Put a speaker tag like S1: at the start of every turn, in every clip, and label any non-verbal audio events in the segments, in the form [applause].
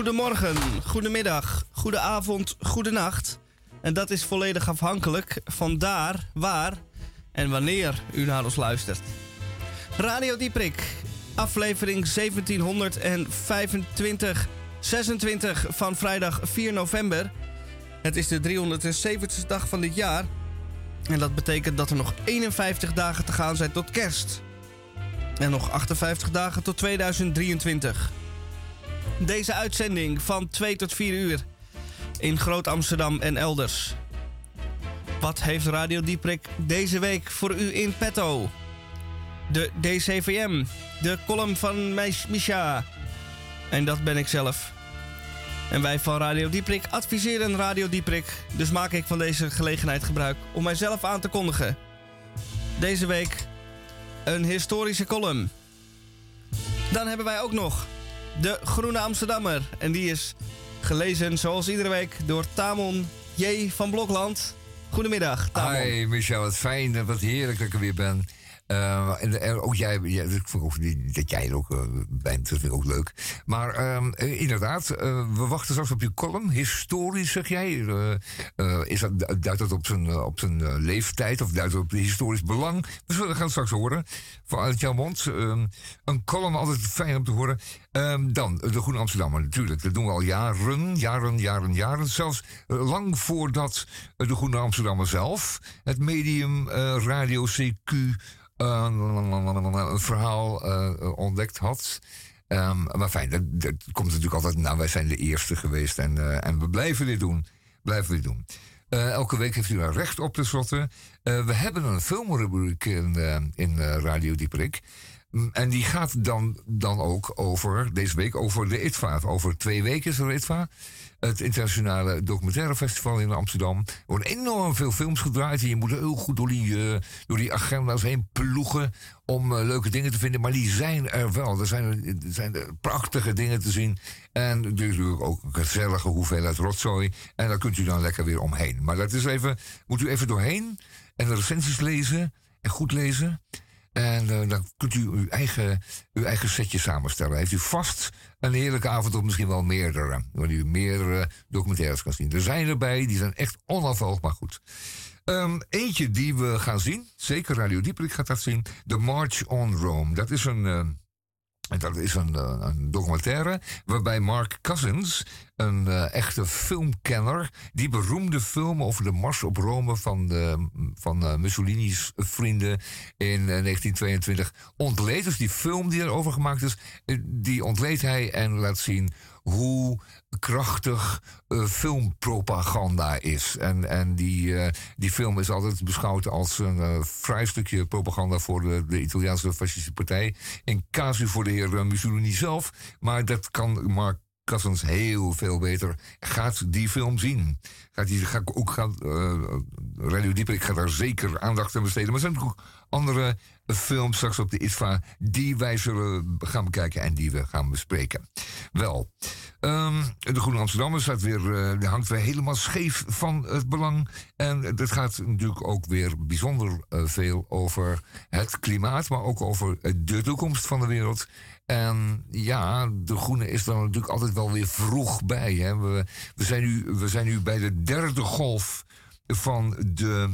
S1: Goedemorgen, goedemiddag, goedenavond, goedenacht. En dat is volledig afhankelijk van daar, waar en wanneer u naar ons luistert. Radio Dieprik, aflevering 1725, 26 van vrijdag 4 november. Het is de 370ste dag van dit jaar. En dat betekent dat er nog 51 dagen te gaan zijn tot kerst. En nog 58 dagen tot 2023. Deze uitzending van 2 tot 4 uur in Groot Amsterdam en elders. Wat heeft Radio Dieprik deze week voor u in petto? De DCVM, de column van Misha. En dat ben ik zelf. En wij van Radio Dieprik adviseren Radio Dieprik. Dus maak ik van deze gelegenheid gebruik om mijzelf aan te kondigen. Deze week een historische column. Dan hebben wij ook nog de Groene Amsterdammer. En die is gelezen zoals iedere week door Tamon J. van Blokland. Goedemiddag, Tamon.
S2: Hi Michel, wat fijn, wat heerlijk dat ik er weer ben. Uh, en, ook jij, ook, dat jij er ook uh, bent, dat vind ik ook leuk. Maar uh, inderdaad, we wachten straks op je column. Historisch, zeg jij. is dat, duidt dat op zijn, op zijn leeftijd of duidt dat op historisch belang? We zullen gaan straks horen vanuit jouw mond. Ehm, een column, altijd fijn om te horen. Um, dan, de Groene Amsterdammer, natuurlijk. Dat doen we al jaren, jaren, jaren, jaren. Zelfs lang voordat de Groene Amsterdammer zelf, het medium Radio CQ een verhaal uh, ontdekt had. Um, maar fijn, dat, komt natuurlijk altijd. Nou, wij zijn de eerste geweest en, uh, en we blijven dit doen. Blijven dit doen. Uh, elke week heeft u er recht op tenslotte. Uh, we hebben een filmrubriek in, in Radio Dieperik. Mm, en die gaat dan, dan ook over, deze week, over de ITVA. Over twee weken is er ITVA het internationale documentaire festival in Amsterdam. Er worden enorm veel films gedraaid en je moet heel goed door die, uh, door die agenda's heen ploegen om uh, leuke dingen te vinden. Maar die zijn er wel. Er zijn, er zijn er prachtige dingen te zien. En natuurlijk ook een gezellige hoeveelheid rotzooi. En daar kunt u dan lekker weer omheen. Maar dat is even, moet u even doorheen en de recensies lezen en goed lezen. En uh, dan kunt u uw eigen, uw eigen setje samenstellen. Heeft u vast een heerlijke avond of misschien wel meerdere. Waar u meerdere documentaires kan zien. Er zijn erbij, die zijn echt onafhankelijk, goed. Um, eentje die we gaan zien, zeker Radio Dieprik gaat dat zien. The March on Rome. Dat is een... Uh, dat is een, uh, een, documentaire waarbij Mark Cousins, een uh, echte filmkenner, die beroemde film over de Mars op Rome van, de, van uh, Mussolini's vrienden in 1922 ontleed. Dus die film die erover gemaakt is, die ontleed hij en laat zien hoe krachtig uh, filmpropaganda is. En, en die, uh, die film is altijd beschouwd als een vrij stukje propaganda voor de, de Italiaanse fascistische partij. In casu voor de heer Mussolini zelf. Maar dat kan Mark Cousins heel veel beter. Gaat die film zien. Gaat die, ga ik ook gaan. Radio Dieper, ik ga daar zeker aandacht aan besteden. Maar er zijn ook andere film straks op de ISFA die wij zullen gaan bekijken en die we gaan bespreken. Wel, um, de Groene Amsterdammer staat weer, uh, hangt weer helemaal scheef van het belang. En dat gaat natuurlijk ook weer bijzonder uh, veel over het klimaat, maar ook over de toekomst van de wereld. En ja, de Groene is dan natuurlijk altijd wel weer vroeg bij. Hè? We, zijn nu, we zijn nu bij de derde golf van de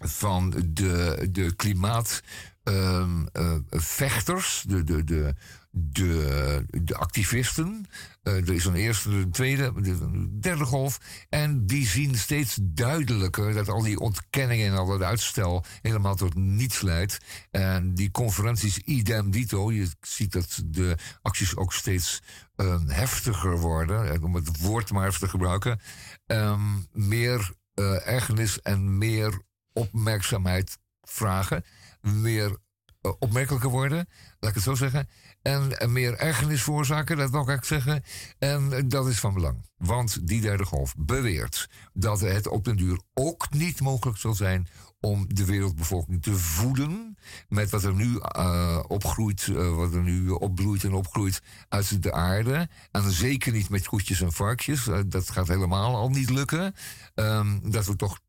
S2: van de, de klimaatvechters, ehm, uh, de, de, de, de, de activisten. Uh, er is een eerste, een tweede, een derde golf. En die zien steeds duidelijker dat al die ontkenningen en al dat uitstel helemaal tot niets leidt. En die conferenties idem dito. Je ziet dat de acties ook steeds uh, heftiger worden. Om het woord maar even te gebruiken. Um, meer uh, ergernis en meer opmerkzaamheid vragen. Meer uh, opmerkelijker worden, laat ik het zo zeggen. En meer ergernis veroorzaken, dat wil ik zeggen. En dat is van belang. Want die derde golf beweert dat het op den duur ook niet mogelijk zal zijn om de wereldbevolking te voeden met wat er nu uh, opgroeit, uh, wat er nu opbloeit en opgroeit uit de aarde. En zeker niet met koetjes en varkjes. Dat gaat helemaal al niet lukken. Um, dat we toch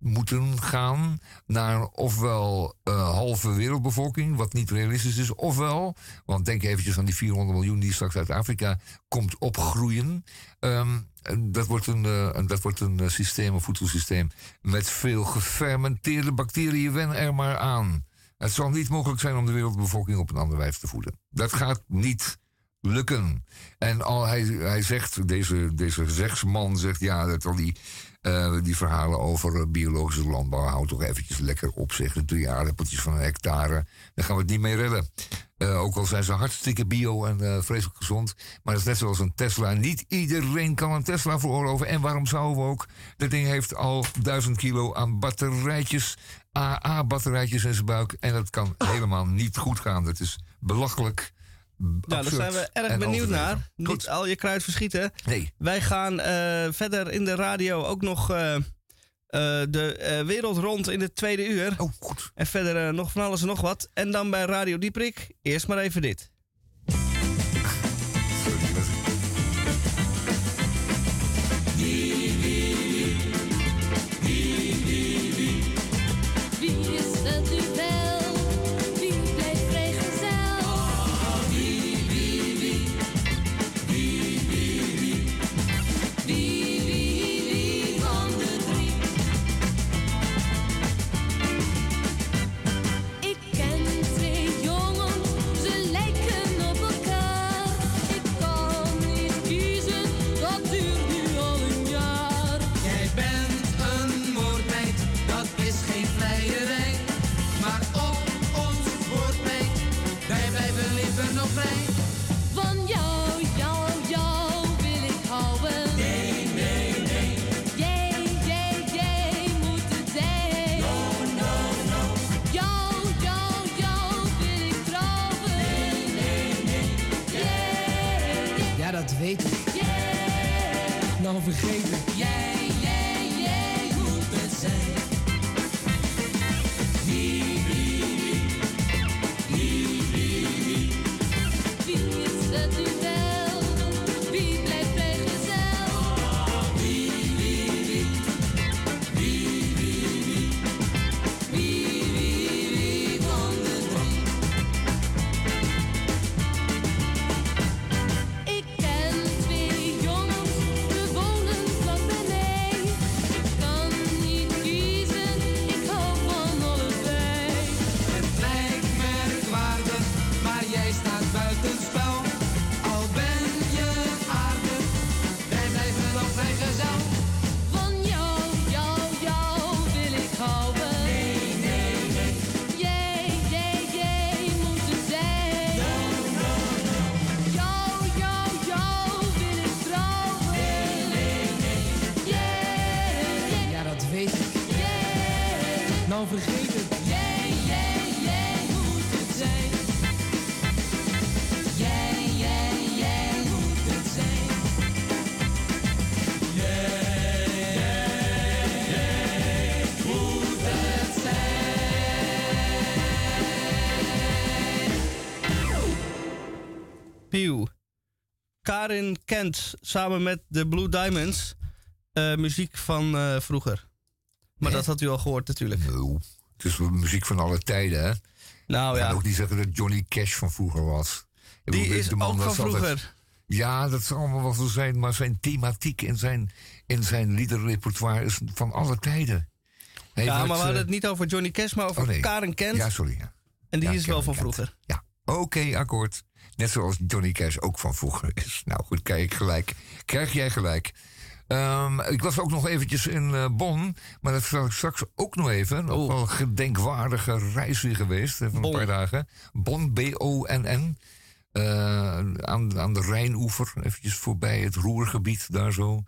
S2: moeten gaan naar ofwel uh, halve wereldbevolking, wat niet realistisch is, ofwel, want denk eventjes aan die 400 miljoen die straks uit Afrika komt opgroeien. Um, dat wordt een, uh, dat wordt een systeem, een voedselsysteem met veel gefermenteerde bacteriën. Wen er maar aan. Het zal niet mogelijk zijn om de wereldbevolking op een andere wijze te voeden. Dat gaat niet lukken. En al hij, hij zegt, deze, deze zegsman zegt, ja, dat al die, uh, die verhalen over uh, biologische landbouw houdt toch eventjes lekker op zich. Drie aardappeltjes van een hectare, daar gaan we het niet mee redden. Uh, ook al zijn ze hartstikke bio en vreselijk gezond. Maar dat is net zoals een Tesla. Niet iedereen kan een Tesla veroorloven. En waarom zouden we ook? Dat ding heeft al duizend kilo aan batterijtjes. AA-batterijtjes in zijn buik. En dat kan helemaal niet goed gaan. Dat is belachelijk
S3: ja, daar zijn we erg benieuwd naar. Niet al je kruid verschieten.
S2: Nee.
S3: Wij gaan uh, verder in de radio ook nog uh, uh, de wereld rond in de tweede uur.
S2: Oh, goed.
S3: En verder nog van alles en nog wat. En dan bij Radio Dieprik, eerst maar even dit. Karin Kent samen met de Blue Diamonds uh, muziek van uh, vroeger. Maar dat had u al gehoord natuurlijk.
S2: No. Het is muziek van alle tijden, hè?
S3: Nou ja. Ik
S2: kan ook niet zeggen dat Johnny Cash van vroeger was.
S3: Ik Die is ook van vroeger. Altijd,
S2: ja, dat zal allemaal wel zo zijn. Maar zijn thematiek in zijn, in zijn liederrepertoire is van alle tijden.
S3: Hij ja, maar we hadden het niet over Johnny Cash, maar over oh, Karen Kent.
S2: Ja, sorry. Ja.
S3: En die is wel van vroeger.
S2: Ja, oké, akkoord. Net zoals Johnny Cash ook van vroeger is. [laughs] Nou goed, krijg ik gelijk. Krijg jij gelijk. Um, ik was ook nog eventjes in uh, Bonn, maar dat zal ik straks ook nog even. Ook wel een gedenkwaardige reis weer geweest van een paar dagen. Bonn, B-O-N-N. Uh, aan, aan de Rijnoever, eventjes voorbij het Roergebied daar zo.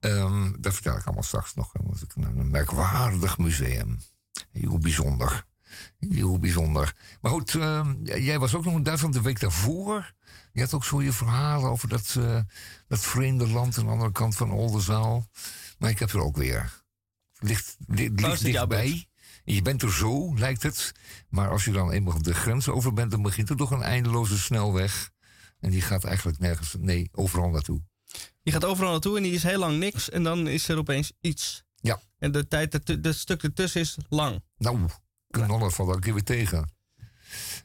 S2: Um, dat vertel ik allemaal straks nog. Een merkwaardig museum. Heel bijzonder. Heel bijzonder. Maar goed, uh, jij was ook nog in Duitsland de week daarvoor. Je had ook zo je verhalen over dat, uh, dat vreemde land aan de andere kant van Oldenzaal. Maar ik heb er ook weer. Ligt, ligt, ligt dichtbij. Je bent er zo, lijkt het. Maar als je dan eenmaal de grens over bent, dan begint er toch een eindeloze snelweg. En die gaat eigenlijk nergens, nee, overal naartoe.
S3: Die gaat overal naartoe en die is heel lang niks. En dan is er opeens iets.
S2: Ja.
S1: En de tijd, dat dat stuk ertussen is lang.
S2: Nou, knallen valt elke keer weer tegen.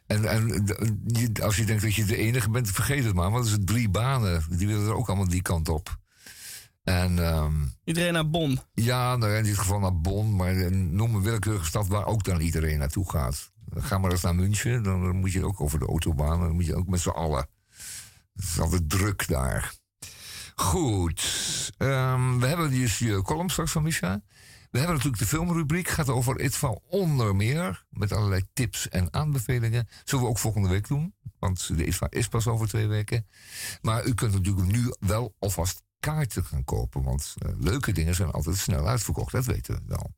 S2: En, en als je denkt dat je de enige bent, vergeet het maar. Want er zijn drie banen. Die willen er ook allemaal die kant op. En ehm,
S1: Iedereen naar Bonn.
S2: ja, nou, in dit geval naar Bonn. Maar eh, noem een willekeurige stad waar ook dan iedereen naartoe gaat. Ga maar eens naar München. Dan moet je ook over de autobaan. Dan moet je ook met z'n allen. Het is altijd druk daar. Goed. Ehm, we hebben dus je column straks van Misha. We hebben natuurlijk de filmrubriek. Gaat over ITVA onder meer. Met allerlei tips en aanbevelingen. Zullen we ook volgende week doen. Want de ITVA is pas over twee weken. Maar u kunt natuurlijk nu wel alvast kaarten gaan kopen. Want eh, leuke dingen zijn altijd snel uitverkocht. Dat weten we wel.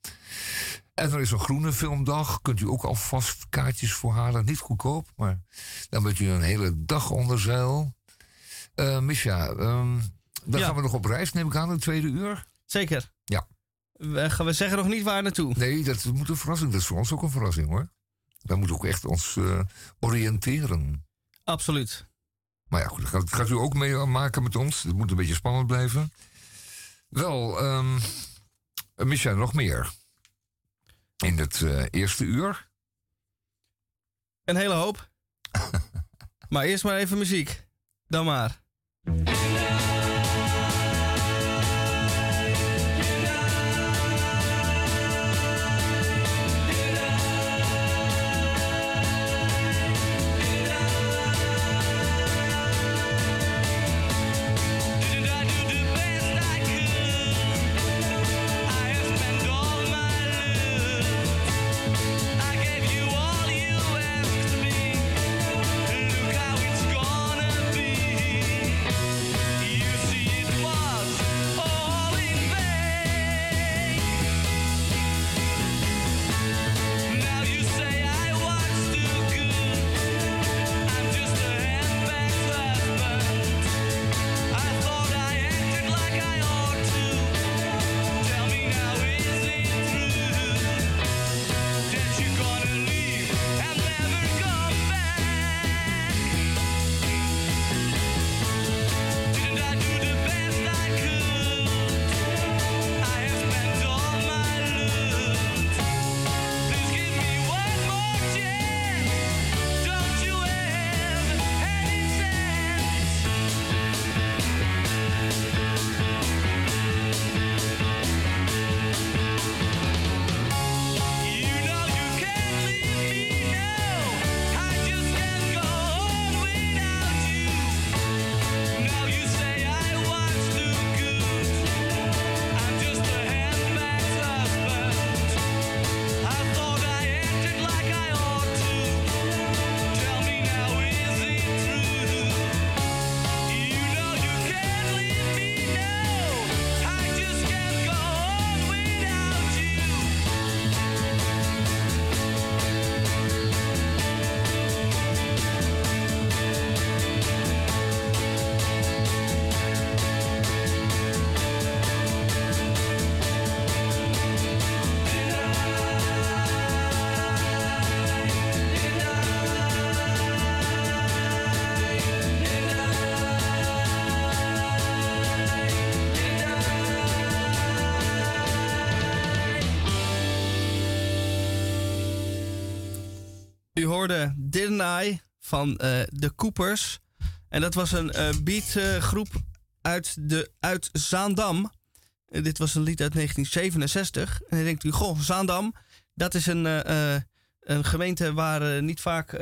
S2: En er is een groene filmdag. Kunt u ook alvast kaartjes voor halen. Niet goedkoop, maar dan bent u een hele dag onder zeil. Eh Misha, ehm, dan
S1: Ja.
S2: gaan we nog op reis, neem ik aan, het tweede uur.
S1: Zeker.
S2: Ja.
S1: We, gaan- we zeggen nog niet waar naartoe.
S2: Nee, dat moet een verrassing. Dat is voor ons ook een verrassing hoor. Wij moeten ook echt ons eh, oriënteren.
S1: Absoluut.
S2: Maar ja, goed, dat gaat, gaat u ook mee maken met ons. Het moet een beetje spannend blijven. Wel, ehm Misha, nog meer. In het eh, eerste uur.
S1: Een hele hoop. [laughs] maar eerst maar even muziek. Dan maar. Van eh, de Coopers. En dat was een eh beatgroep uit, de, uit Zaandam. Eh, dit was een lied uit 1967. En dan denkt u, goh, Zaandam, dat is een, een gemeente waar niet vaak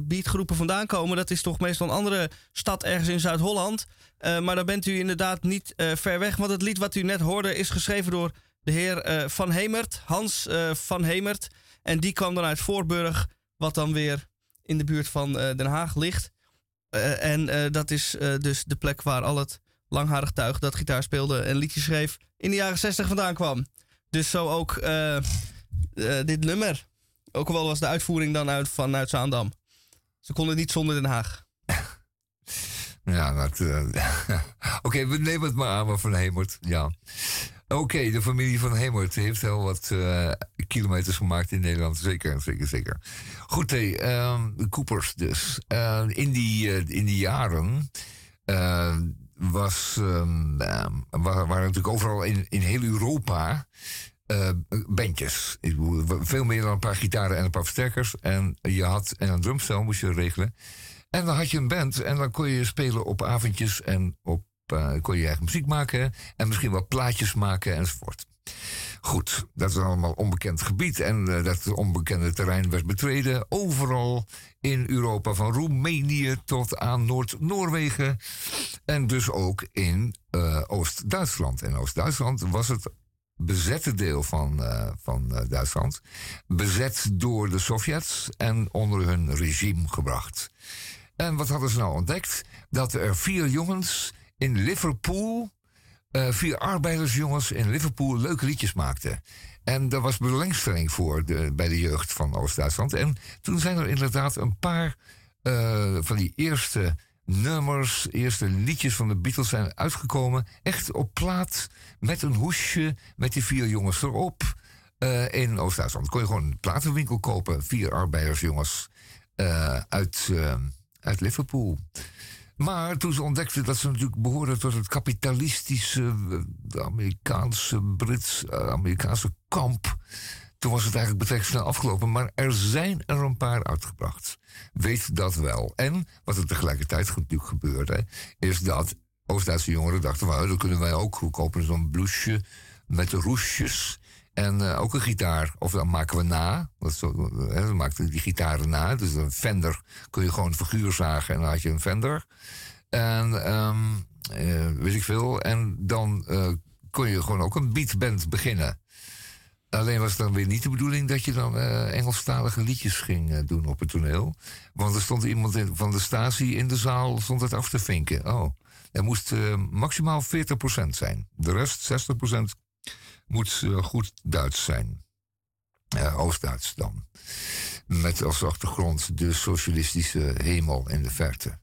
S1: beatgroepen vandaan komen. Dat is toch meestal een andere stad ergens in Zuid-Holland. Maar dan bent u inderdaad niet ver weg. Want het lied wat u net hoorde is geschreven door de heer Van Hemert, Hans Van Hemert. En die kwam dan uit Voorburg, wat dan weer in de buurt van eh, Den Haag ligt. Eh, en eh, dat is dus de plek waar al het langharig tuig dat gitaar speelde en liedjes schreef in de jaren 60 vandaan kwam. Dus zo ook dit nummer. Ook al was de uitvoering dan uit, vanuit Zaandam. Ze konden niet zonder Den Haag.
S2: Ja, dat. [laughs] Oké, we nemen het maar aan, maar Van Hemert. Ja. Oké, de familie Van Hemert heeft wel wat eh, kilometers gemaakt in Nederland. Zeker, zeker, zeker. Goed, hey, ehm, de Coopers dus. Eh, in, die, eh, in die jaren was, um, waren, waren natuurlijk overal in, in heel Europa bandjes. Veel meer dan een paar gitaren en een paar versterkers. En je had en een drumstel moest je regelen. En dan had je een band en dan kon je spelen op avondjes en op, uh, kon je eigen muziek maken en misschien wel plaatjes maken enzovoort. Goed, dat is allemaal onbekend gebied en uh, dat onbekende terrein werd betreden overal in Europa, van Roemenië tot aan Noord-Noorwegen en dus ook in uh, Oost-Duitsland. En Oost-Duitsland was het bezette deel van, van Duitsland, bezet door de Sovjets en onder hun regime gebracht. En wat hadden ze nou ontdekt? Dat er vier jongens in Liverpool, uh, vier arbeidersjongens in Liverpool leuke liedjes maakten. En daar was belangstelling voor de, bij de jeugd van Oost-Duitsland. En toen zijn er inderdaad een paar uh, van die eerste nummers, eerste liedjes van de Beatles zijn uitgekomen. Echt op plaat, met een hoesje, met die vier jongens erop. Uh, in Oost-Duitsland kon je gewoon een platenwinkel kopen. Vier arbeidersjongens uit uit Liverpool. Maar toen ze ontdekten dat ze natuurlijk behoorden tot het kapitalistische, eh, Amerikaanse, Brits, uh, Amerikaanse kamp. Toen was het eigenlijk betrekkelijk snel afgelopen. Maar er zijn er een paar uitgebracht. Weet dat wel. En wat er tegelijkertijd natuurlijk gebeurde, is dat Oost-Duitse jongeren dachten: well, dan kunnen wij ook. Kopen zo'n blouseje met roesjes. En uh, ook een gitaar, of dan maken we na. Dat zo, dan die gitaren na. Dus een Fender kun je gewoon figuur zagen en dan had je een Fender. En um, uh, weet ik veel. En dan uh, kon je gewoon ook een beatband beginnen. Alleen was het dan weer niet de bedoeling dat je dan Engelstalige liedjes ging doen op het toneel. Want er stond iemand in, van de statie in de zaal stond het af te vinken. Oh, er moest maximaal 40% zijn. De rest, 60%, moet uh, goed Duits zijn. Uh, Oost-Duits dan. Met als achtergrond de socialistische hemel in de verte.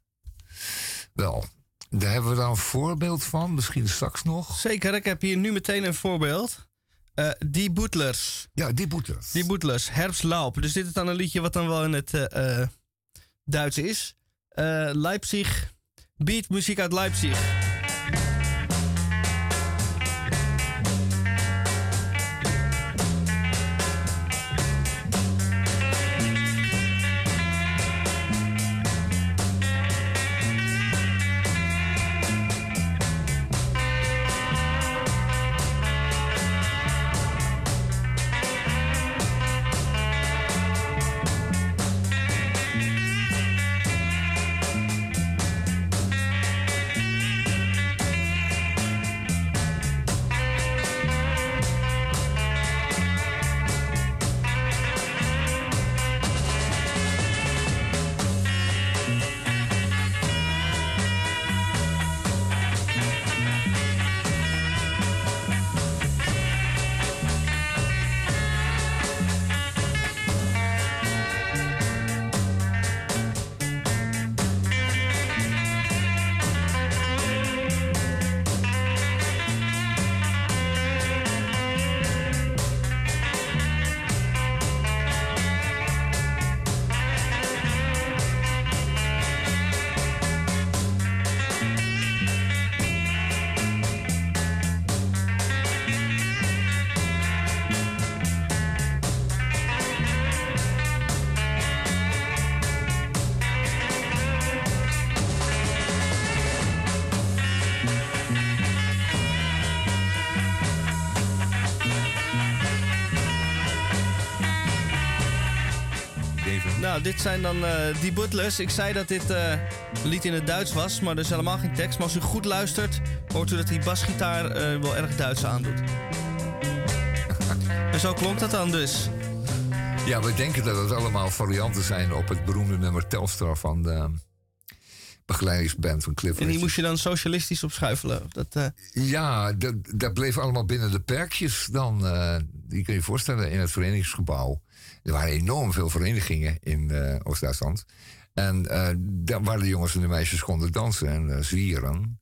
S2: Wel, daar hebben we dan een voorbeeld van, misschien straks nog.
S1: Zeker, ik heb hier nu meteen een voorbeeld. Uh, die Boetlers.
S2: Ja, die Boetlers.
S1: Die Boetlers, Herbstlaub. Dus dit is dan een liedje wat dan wel in het uh, Duits is. Leipzig, beatmuziek uit Leipzig. Nou, dit zijn dan uh, die Butlers. Ik zei dat dit uh, lied in het Duits was, maar er is helemaal geen tekst. Maar als u goed luistert, hoort u dat die basgitaar uh, wel erg Duits aandoet. [laughs] en zo klonk dat dan dus.
S2: Ja, we denken dat het allemaal varianten zijn op het beroemde nummer Telstar van de begeleidingsband van Cliff
S1: En die moest je dan socialistisch opschuifelen? Dat,
S2: Ja, dat, dat bleef allemaal binnen de perkjes dan. Die kun je je voorstellen in het verenigingsgebouw. Er waren enorm veel verenigingen in uh, Oost-Duitsland. En uh, daar waar de jongens en de meisjes konden dansen en uh, zwieren.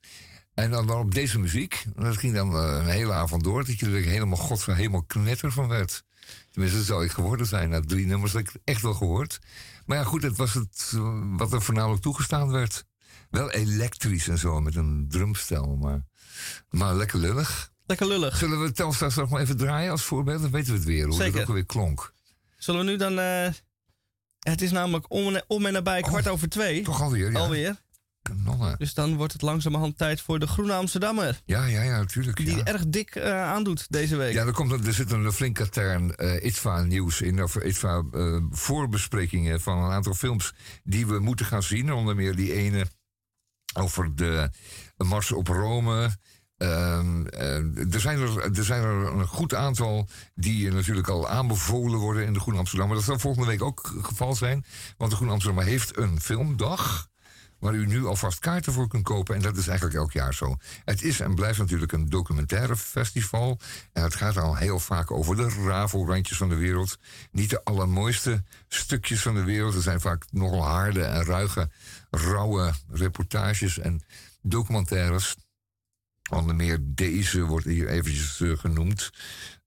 S2: En dan, dan, op deze muziek. Dat ging dan een hele avond door. Dat je er helemaal god helemaal knetter van werd. Tenminste, dat zou ik geworden zijn. Na drie nummers had ik echt wel gehoord. Maar ja, goed, het was het wat er voornamelijk toegestaan werd. Wel elektrisch en zo, met een drumstel, maar, maar lekker lullig.
S1: Lekker lullig.
S2: Zullen we Telstar nog maar even draaien als voorbeeld? Dan weten we het weer, hoe
S1: Zeker.
S2: het ook alweer klonk.
S1: Zullen we nu dan... eh, het is namelijk om, en- om en nabij kwart over twee.
S2: Oh, Toch alweer, ja.
S1: Alweer.
S2: Kanonnen.
S1: Dus dan wordt het langzamerhand tijd voor de Groene Amsterdammer.
S2: Ja, ja, ja, natuurlijk.
S1: Die
S2: ja.
S1: erg dik eh, aandoet deze week.
S2: Ja, er, komt, er zit een flink katern eh ITVA-nieuws in, of ITVA eh, voorbesprekingen van een aantal films die we moeten gaan zien. Onder meer die ene over de Mars op Rome. Ehm, eh, er, zijn er, er zijn er een goed aantal die natuurlijk al aanbevolen worden in de Groene Amsterdam. Maar dat zal volgende week ook het geval zijn. Want de Groene Amsterdam heeft een filmdag waar u nu alvast kaarten voor kunt kopen. En dat is eigenlijk elk jaar zo. Het is en blijft natuurlijk een documentaire festival. En het gaat al heel vaak over de rafelrandjes van de wereld. Niet de allermooiste stukjes van de wereld. Er zijn vaak nogal harde en ruige, rauwe reportages en documentaires. Onder meer deze wordt hier eventjes eh, genoemd.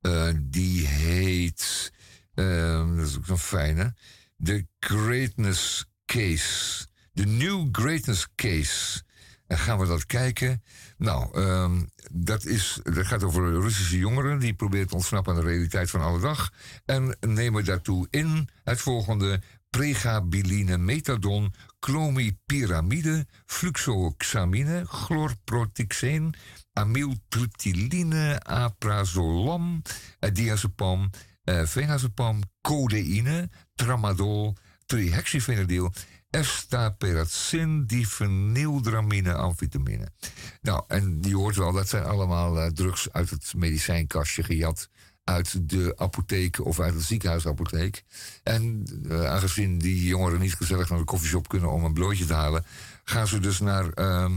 S2: Eh, die heet, eh, dat is ook zo'n fijne, The Greatness Case. The New Greatness Case. En gaan we dat kijken? Nou, ehm, dat, is, dat gaat over Russische jongeren die proberen te ontsnappen aan de realiteit van alle dag. En nemen daartoe in het volgende: pregabiline, methadon, clomipyramide, fluxoxamine, chlorprotixeen, amyltryptyline, aprazolam, diazepam, eh, venazepam, codeïne, tramadol, trihexyfenadil, estaperacin, difenildramine, amfetamine. Nou, en je hoort wel, dat zijn allemaal eh, drugs uit het medicijnkastje gejat uit de apotheek of uit de ziekenhuisapotheek. En eh, aangezien die jongeren niet gezellig naar de koffieshop kunnen om een blootje te halen, gaan ze dus naar, ehm,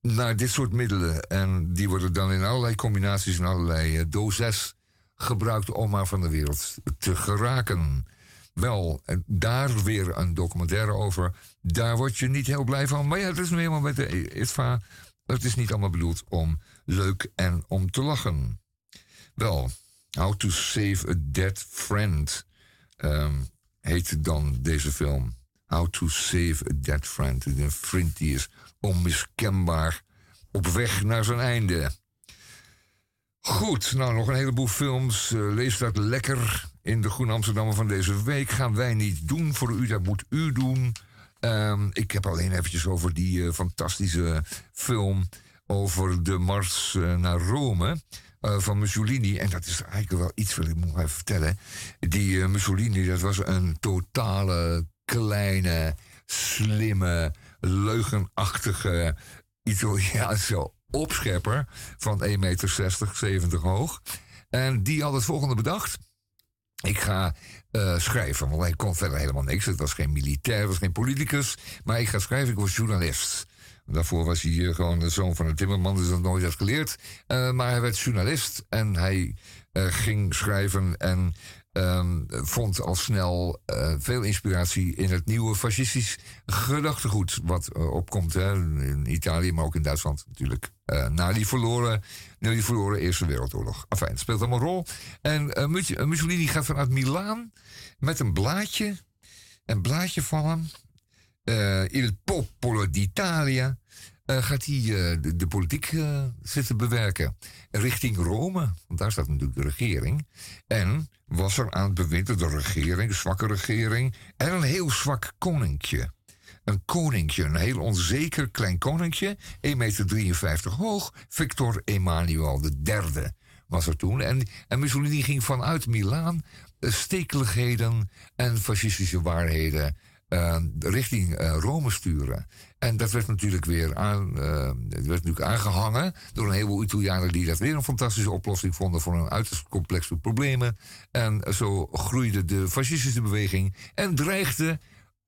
S2: naar dit soort middelen. En die worden dan in allerlei combinaties en allerlei eh, doses gebruikt om maar van de wereld te geraken. Wel, en daar weer een documentaire over. Daar word je niet heel blij van. Maar ja, het is nu helemaal met de ITVA. Het is niet allemaal bedoeld om leuk en om te lachen. Wel, How to Save a Dead Friend ehm, heet dan deze film. How to Save a Dead Friend. Een vriend die is onmiskenbaar op weg naar zijn einde. Goed, nou nog een heleboel films. Eh, lees dat lekker in de Groene Amsterdammer van deze week. Gaan wij niet doen voor u, dat moet u doen. Ehm, ik heb alleen eventjes over die eh, fantastische film over de mars eh, naar Rome. Eh, van Mussolini. En dat is eigenlijk wel iets wat ik moet even vertellen. Die eh, Mussolini, dat was een totale kleine, slimme, leugenachtige Italiaanse opschepper van 1,60 meter, 70 hoog. En die had het volgende bedacht. Ik ga eh, schrijven, want hij kon verder helemaal niks. Het was geen militair, het was geen politicus. Maar ik ga schrijven, ik word journalist. Daarvoor was hij eh, gewoon de zoon van een timmerman, dus dat nooit had geleerd. Eh, maar hij werd journalist en hij eh, ging schrijven en ehm, vond al snel veel inspiratie in het nieuwe fascistisch gedachtegoed. Wat opkomt hè, in Italië, maar ook in Duitsland natuurlijk. na, die verloren, na die verloren Eerste Wereldoorlog. Enfin, het speelt allemaal een rol. En Mus- Mussolini gaat vanuit Milaan met een blaadje. Een blaadje van hem. eh, Il Popolo d'Italia. Eh, gaat hij eh, de, de politiek eh, zitten bewerken. Richting Rome, want daar staat natuurlijk de regering. En was er aan het bewind de regering, zwakke regering. En een heel zwak koninkje. Een koninkje, een heel onzeker klein koninkje. 1,53 meter hoog. Victor Emmanuel III was er toen. En, en Mussolini ging vanuit Milaan stekeligheden en fascistische waarheden richting Rome sturen. En dat werd natuurlijk weer aan, het werd natuurlijk aangehangen door een heleboel Italianen die dat weer een fantastische oplossing vonden voor een uiterst complexe problemen. En zo groeide de fascistische beweging en dreigde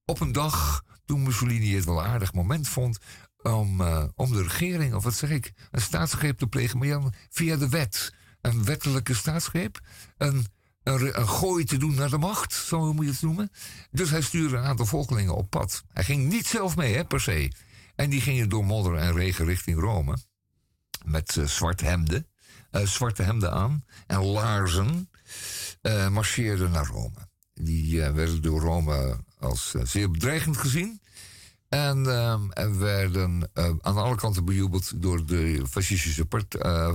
S2: op een dag, toen Mussolini het wel aardig moment vond, om, eh, om de regering, of wat zeg ik, een staatsgreep te plegen, maar via de wet. Een wettelijke staatsgreep. Een, een, gooi te doen naar de macht, zo moet je het noemen. Dus hij stuurde een aantal volgelingen op pad. Hij ging niet zelf mee, hè, per se. En die gingen door modder en regen richting Rome. Met eh, zwarte hemden. eh, zwarte hemden aan. En laarzen. eh marcheerden naar Rome. Die werden door Rome als zeer bedreigend gezien. En uh, werden uh, aan alle kanten bejubeld door de fascistische part, uh,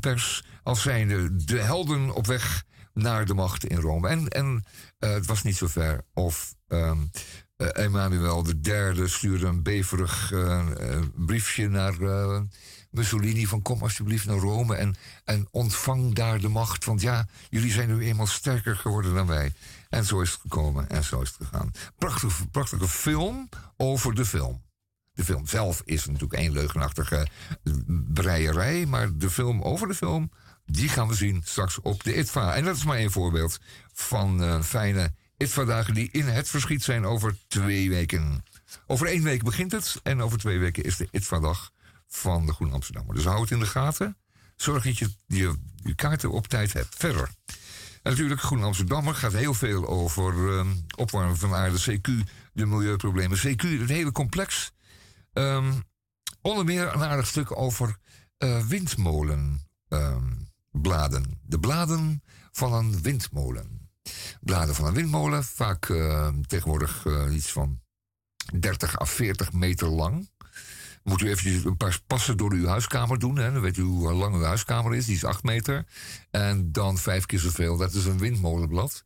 S2: pers, als zijnde de helden op weg naar de macht in Rome. En, en het was niet zo ver of um, Emmanuel III stuurde een beverig briefje naar Mussolini van kom alsjeblieft naar Rome en, en ontvang daar de macht. Want ja, jullie zijn nu eenmaal sterker geworden dan wij. En zo is het gekomen en zo is het gegaan. Prachtige, prachtige film over de film. De film zelf is natuurlijk één leugenachtige breierij. Maar de film over de film, die gaan we zien straks op de ITVA. En dat is maar één voorbeeld van uh, fijne ITVA-dagen die in het verschiet zijn over twee weken. Over één week begint het en over twee weken is de ITVA-dag van de Groene Amsterdammer. Dus hou het in de gaten. Zorg dat je je, kaarten op tijd hebt. Verder. Natuurlijk, Groen Amsterdammer gaat heel veel over um, opwarmen van aarde, CQ, de milieuproblemen. CQ, het hele complex. Um, onder meer een aardig stuk over uh, windmolenbladen. Um, de bladen van een windmolen. Bladen van een windmolen, vaak uh, tegenwoordig uh, iets van 30 à 40 meter lang moet u eventjes een paar passen door uw huiskamer doen. Hè. Dan weet u hoe lang uw huiskamer is. Die is 8 meter. En dan vijf keer zoveel. Dat is een windmolenblad.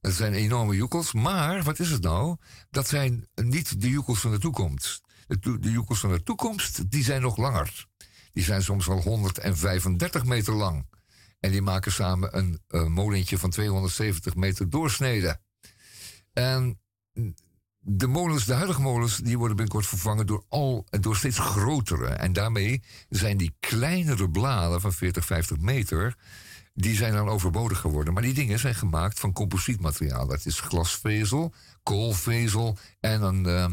S2: Dat zijn enorme joekels. Maar wat is het nou? Dat zijn niet de joekels van de toekomst. De, joekels van de toekomst, die zijn nog langer. Die zijn soms wel 135 meter lang. En die maken samen een, molentje van 270 meter doorsnede. En de molens, de huidige molens, die worden binnenkort vervangen door, al, door steeds grotere. En daarmee zijn die kleinere bladen van 40, 50 meter, die zijn dan overbodig geworden. Maar die dingen zijn gemaakt van composietmateriaal. Dat is glasvezel, koolvezel en een, uh,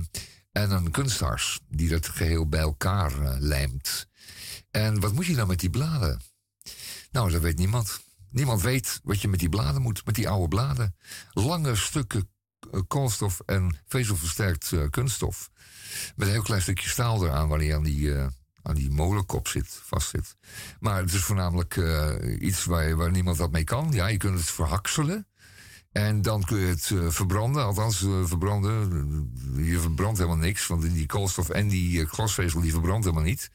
S2: en een kunststars die dat geheel bij elkaar uh, lijmt. En wat moet je dan met die bladen? Nou, dat weet niemand. Niemand weet wat je met die bladen moet, met die oude bladen. Lange stukken eh, koolstof en vezelversterkt uh, kunststof. Met een heel klein stukje staal eraan waar hij aan die, uh, aan die molenkop zit, vast zit. Maar het is voornamelijk iets waar, waar niemand wat mee kan. Ja, je kunt het verhakselen. En dan kun je het verbranden. Althans, verbranden. Je verbrandt helemaal niks. Want die koolstof en die glasvezel die verbrandt helemaal niet.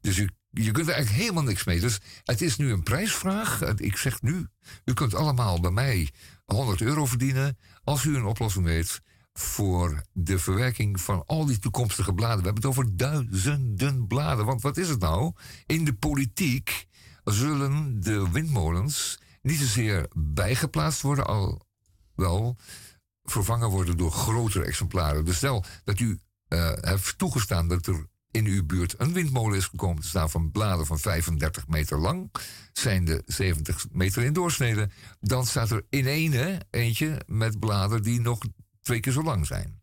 S2: Dus je, je kunt er eigenlijk helemaal niks mee. Dus het is nu een prijsvraag. Ik zeg nu, u kunt allemaal bij mij 100 euro verdienen als u een oplossing weet voor de verwerking van al die toekomstige bladen. We hebben het over duizenden bladen. Want wat is het nou? In de politiek zullen de windmolens niet zozeer bijgeplaatst worden, al wel vervangen worden door grotere exemplaren. Dus stel dat u uh, heeft toegestaan dat er in uw buurt een windmolen is gekomen te staan van bladen van 35 meter lang, zijn de 70 meter in doorsnede, dan staat er in ene eentje met bladen die nog twee keer zo lang zijn.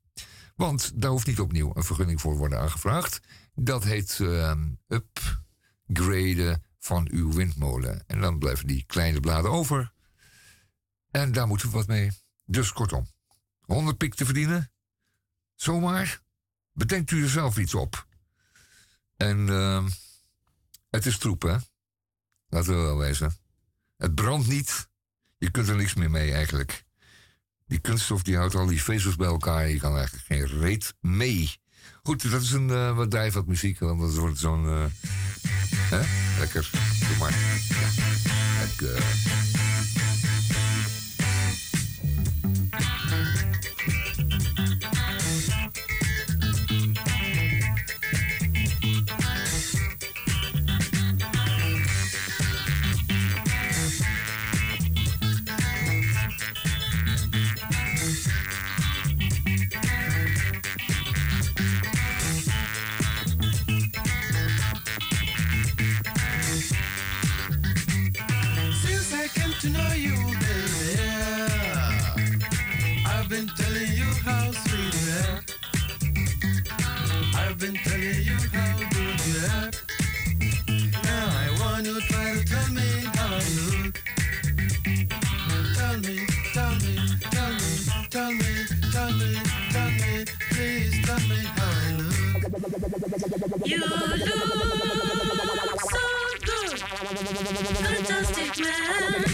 S2: Want daar hoeft niet opnieuw een vergunning voor worden aangevraagd. Dat heet uh, upgraden van uw windmolen. En dan blijven die kleine bladen over. En daar moeten we wat mee. Dus kortom, 100 pik te verdienen? Zomaar? Bedenkt u er zelf iets op. En uh, het is troep, hè? Laten we wel wezen. Het brandt niet. Je kunt er niks meer mee eigenlijk. Die kunststof die houdt al die vezels bij elkaar. Je kan eigenlijk geen reet mee. Goed, dat is een uh, wat drijf wat muziek. Want dat wordt zo'n... Uh, hè? Lekker. Doe maar. Lekker. You look so good, fantastic man.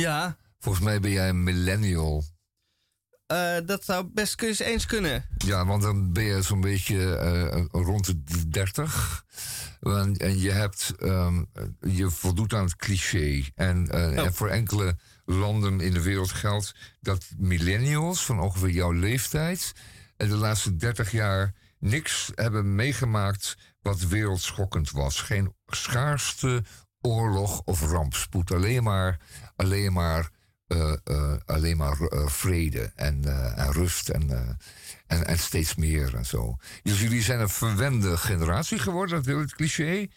S1: Ja.
S2: Volgens mij ben jij een millennial.
S1: Uh, dat zou best eens kunnen.
S2: Ja, want dan ben je zo'n beetje uh, rond de 30. En, en je, hebt, um, je voldoet aan het cliché. En, uh, oh. en, voor enkele landen in de wereld geldt dat millennials van ongeveer jouw leeftijd. de laatste 30 jaar niks hebben meegemaakt wat wereldschokkend was. Geen schaarste oorlog of rampspoed. Alleen maar, alleen maar, uh, uh, alleen maar uh, vrede en, en, rust en, en, steeds meer en zo. Dus jullie zijn een verwende generatie geworden, dat wil het cliché.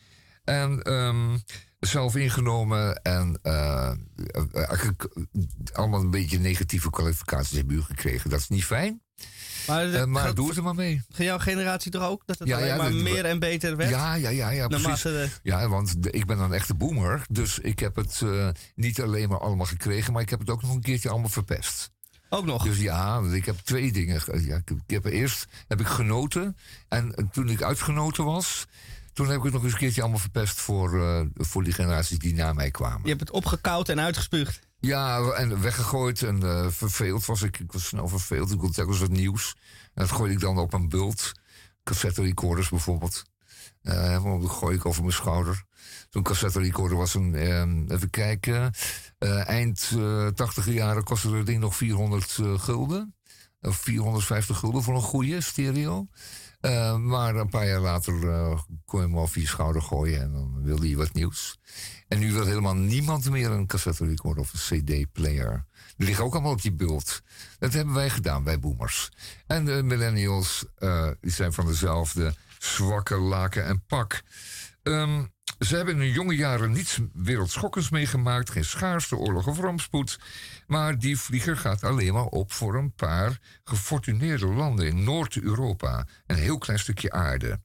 S2: En um, zelf ingenomen en allemaal een beetje negatieve kwalificaties hebben u gekregen. Dat is niet fijn. Maar, maar gaat, doe het er maar mee.
S1: Ga jouw generatie toch ook? Dat het ja, alleen ja, maar meer en beter werd?
S2: Ja, ja, ja, ja precies. Ja, want ik ben een echte boomer. Dus ik heb het uh, niet alleen maar allemaal gekregen... maar ik heb het ook nog een keertje allemaal verpest.
S1: Ook nog?
S2: Dus ja, ik heb twee dingen. Ja, ik heb eerst heb ik genoten. En toen ik uitgenoten was... Toen heb ik het nog eens een keertje allemaal verpest voor, uh, voor die generaties die na mij kwamen.
S1: Je hebt het opgekoud en uitgespuugd.
S2: Ja, en weggegooid en uh, verveeld was ik. Ik was snel verveeld. Ik wilde telkens wat nieuws. En dat gooide ik dan op een bult. Cassette recorders bijvoorbeeld. Uh, dat gooi ik over mijn schouder. Zo'n cassette recorder was een, uh, even kijken, uh, eind uh, 80 jaren kostte dat ding nog 400 gulden. Of 450 gulden voor een goede stereo. Maar een paar jaar later kon je hem over je schouder gooien en dan wilde je wat nieuws. En nu wil helemaal niemand meer een cassette recorder of een CD-player. Die liggen ook allemaal op die bult. Dat hebben wij gedaan, wij boomers. En de millennials uh, die zijn van dezelfde zwakke laken en pak. Um, ze hebben in hun jonge jaren niets wereldschokkends meegemaakt, geen schaarste oorlog of rampspoed. Maar die vlieger gaat alleen maar op voor een paar gefortuneerde landen in Noord-Europa. Een heel klein stukje aarde.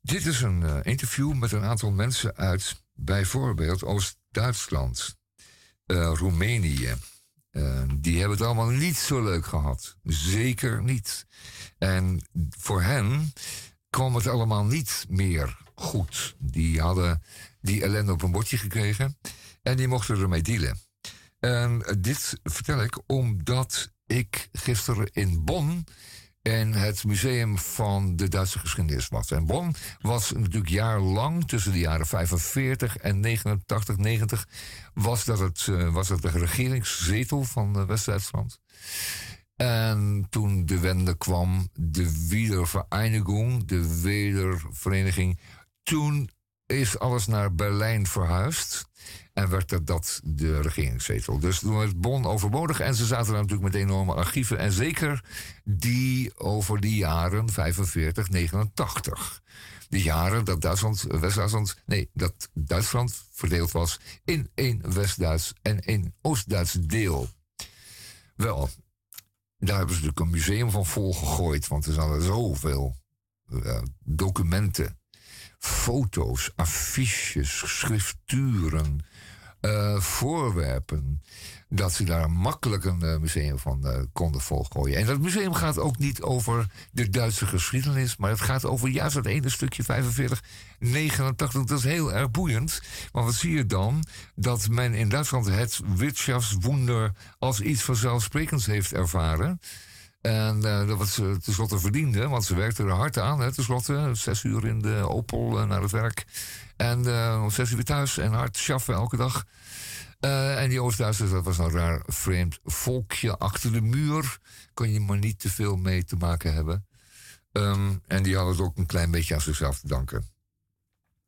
S2: Dit is een uh, interview met een aantal mensen uit bijvoorbeeld Oost-Duitsland. Roemenië. die hebben het allemaal niet zo leuk gehad. Zeker niet. En voor hen kwam het allemaal niet meer goed. Die hadden die ellende op een bordje gekregen en die mochten ermee dealen. En dit vertel ik omdat ik gisteren in Bonn in het museum van de Duitse geschiedenis was. En Bonn was natuurlijk jarenlang, tussen de jaren 45 en 89, 90, was dat, het, uh, was dat de regeringszetel van uh, West-Duitsland. En toen de wende kwam, de Wiedervereinigung, de wedervereniging, toen is alles naar Berlijn verhuisd. En werd dat, dat de regeringszetel. Dus toen werd Bonn overbodig. En ze zaten daar natuurlijk met enorme archieven. En zeker die over die jaren 45, 89. De jaren dat Duitsland, West-Duitsland, nee, dat Duitsland verdeeld was in één West-Duits en één Oost-Duits deel. Wel, daar hebben ze natuurlijk een museum van volgegooid, want er zaten zoveel uh, documenten, foto's, affiches, schrifturen, uh, voorwerpen. Dat ze daar makkelijk een uh, museum van uh, konden volgooien. En dat museum gaat ook niet over de Duitse geschiedenis, maar het gaat over juist dat ene stukje 45, 89. Dat is heel erg boeiend. Want wat zie je dan? Dat men in Duitsland het Wirtschaftswunder als iets vanzelfsprekends heeft ervaren. En uh, dat was ze tenslotte verdiende, want ze werkten er hard aan. Hè, tenslotte, zes uur in de Opel naar het werk. En uh, zes uur thuis en hard schaffen elke dag. En die Oost-Duitsers, dat was een raar vreemd volkje achter de muur. Kon je maar niet te veel mee te maken hebben. Um, en die hadden het ook een klein beetje aan zichzelf te danken.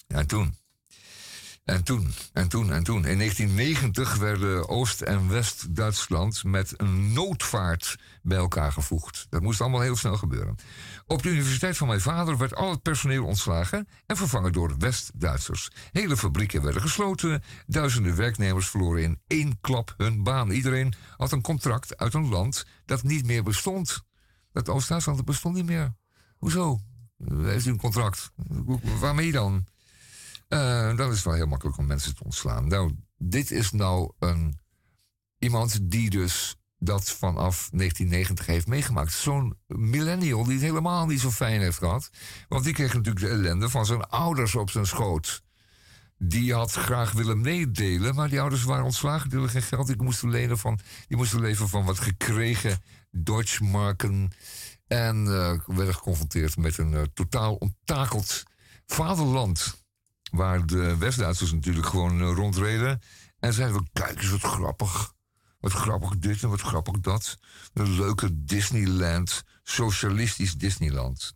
S2: En toen. En toen, en toen, en toen. In 1990 werden Oost- en West-Duitsland met een noodvaart bij elkaar gevoegd. Dat moest allemaal heel snel gebeuren. Op de universiteit van mijn vader werd al het personeel ontslagen en vervangen door West-Duitsers. Hele fabrieken werden gesloten, duizenden werknemers verloren in één klap hun baan. Iedereen had een contract uit een land dat niet meer bestond. Dat Oost-Duitsland bestond niet meer. Hoezo? Heeft u een contract? Waarmee dan? Dan is het wel heel makkelijk om mensen te ontslaan. Nou, dit is nou een, iemand die dus dat vanaf 1990 heeft meegemaakt. Zo'n millennial die het helemaal niet zo fijn heeft gehad. Want die kreeg natuurlijk de ellende van zijn ouders op zijn schoot. Die had graag willen meedelen, maar die ouders waren ontslagen. Die hadden geen geld. Die moesten, lenen van, die moesten leven van wat gekregen Deutschmarken. En uh, werden geconfronteerd met een uh, totaal onttakeld vaderland. Waar de West-Duitsers natuurlijk gewoon uh, rondreden. En zeiden: Kijk eens wat grappig. Wat grappig dit en wat grappig dat. Een leuke Disneyland, socialistisch Disneyland.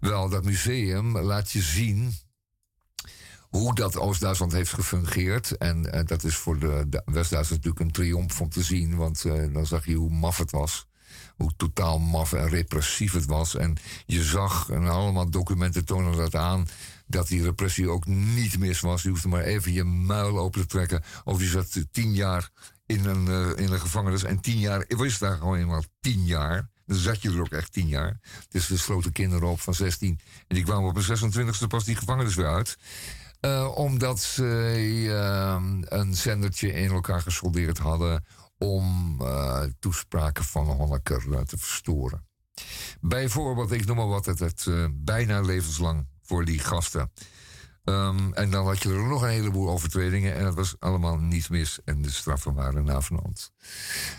S2: Wel, dat museum laat je zien hoe dat Oost-Duitsland heeft gefungeerd. En, en, dat is voor de, West-Duitsers natuurlijk een triomf om te zien. Want uh, dan zag je hoe maf het was. Hoe totaal maf en repressief het was. En je zag, en allemaal documenten tonen dat aan dat die repressie ook niet mis was. Je hoefde maar even je muil open te trekken. Of je zat tien jaar in een, uh, in een gevangenis. En tien jaar, ik was daar gewoon eenmaal tien jaar. Dan zat je er ook echt tien jaar. Dus er sloten kinderen op van 16. En die kwamen op een 26e pas die gevangenis weer uit. Uh, omdat ze uh, een zendertje in elkaar gesoldeerd hadden om toespraken van Honecker te verstoren. Bijvoorbeeld, ik noem maar wat, het bijna levenslang voor die gasten. Um, en dan had je er nog een heleboel overtredingen en dat was allemaal niet mis en de straffen waren navenant.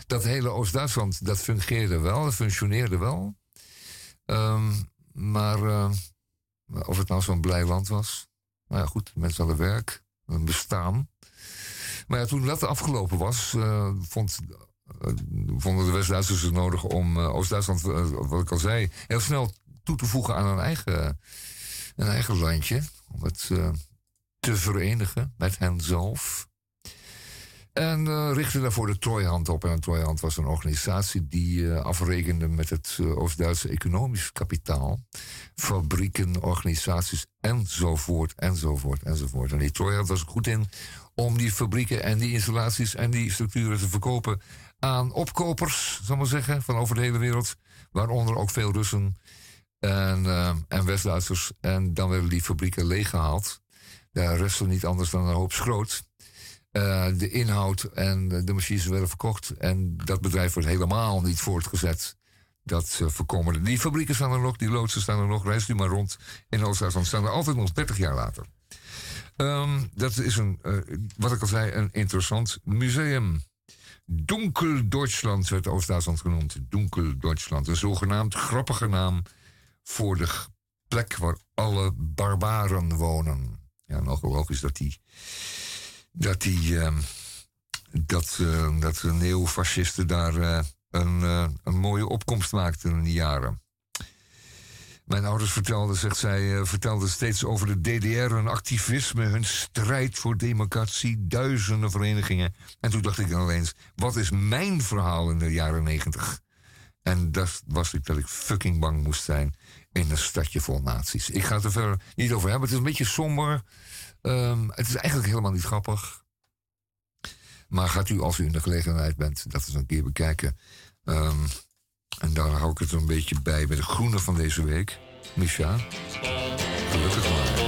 S2: Dat hele Oost-Duitsland, dat fungeerde wel, dat functioneerde wel. Um, maar uh, of het nou zo'n blij land was, nou ja goed, mensen hadden werk, een bestaan. Maar toen dat afgelopen was, uh, vond, uh, vonden de West-Duitsers het nodig om Oost-Duitsland, wat ik al zei, heel snel toe te voegen aan een eigen, een eigen landje om het uh, te verenigen met henzelf. En uh, richtte daarvoor de Trooihand op. En de Trooihand was een organisatie die uh, afrekende met het Oost-Duitse economisch kapitaal. Fabrieken, organisaties enzovoort, enzovoort, enzovoort. En die Trooihand was goed in om die fabrieken en die installaties en die structuren te verkopen aan opkopers, zal maar zeggen, van over de hele wereld. Waaronder ook veel Russen en, uh, en West-Duitsers. En dan werden die fabrieken leeggehaald. Daar restte niet anders dan een hoop schroot. Eh, de inhoud en de machines werden verkocht. En dat bedrijf wordt helemaal niet voortgezet. Dat uh, voorkomen. Die fabrieken staan er nog, die loodsen staan er nog. Reis nu maar rond in Oost-Duitsland. Staan er altijd nog 30 jaar later. Um, dat is een, wat ik al zei, een interessant museum. Donkel Duitsland werd Oost-Duitsland genoemd. Donkel Duitsland. Een zogenaamd grappige naam voor de plek waar alle barbaren wonen. Ja, nogal logisch dat die. Dat die. Uh, dat, uh, dat de neofascisten daar uh, een, een mooie opkomst maakten in die jaren. Mijn ouders vertelden, zegt zij, vertelden steeds over de DDR, hun activisme, hun strijd voor democratie, duizenden verenigingen. En toen dacht ik dan eens, wat is mijn verhaal in de jaren negentig? En dat was ik dat ik fucking bang moest zijn in een stadje vol nazi's. Ik ga het er verder niet over hebben. Het is een beetje somber. Um, het is eigenlijk helemaal niet grappig. Maar gaat u, als u in de gelegenheid bent, dat eens een keer bekijken. Um, en daar hou ik het een beetje bij bij de groene van deze week. Misha, gelukkig maar.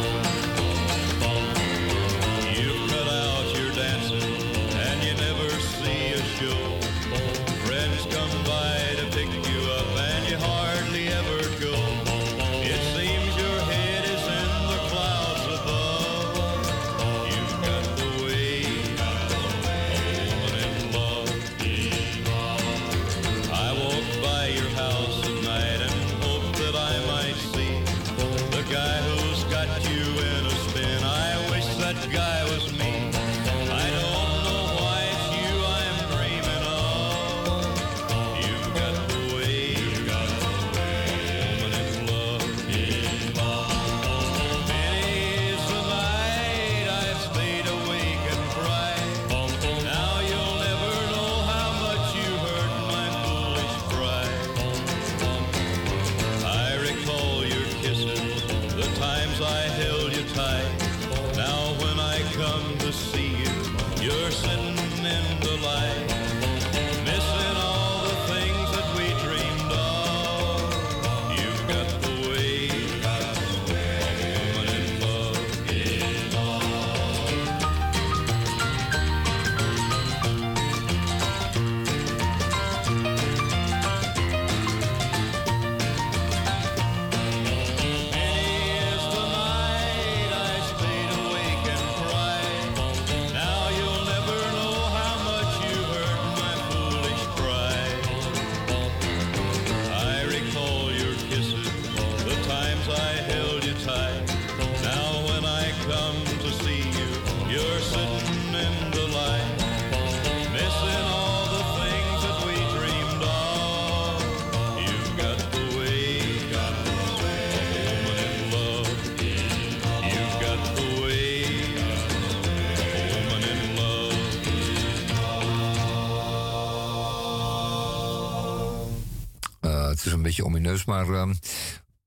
S2: Beetje omineus, maar uh,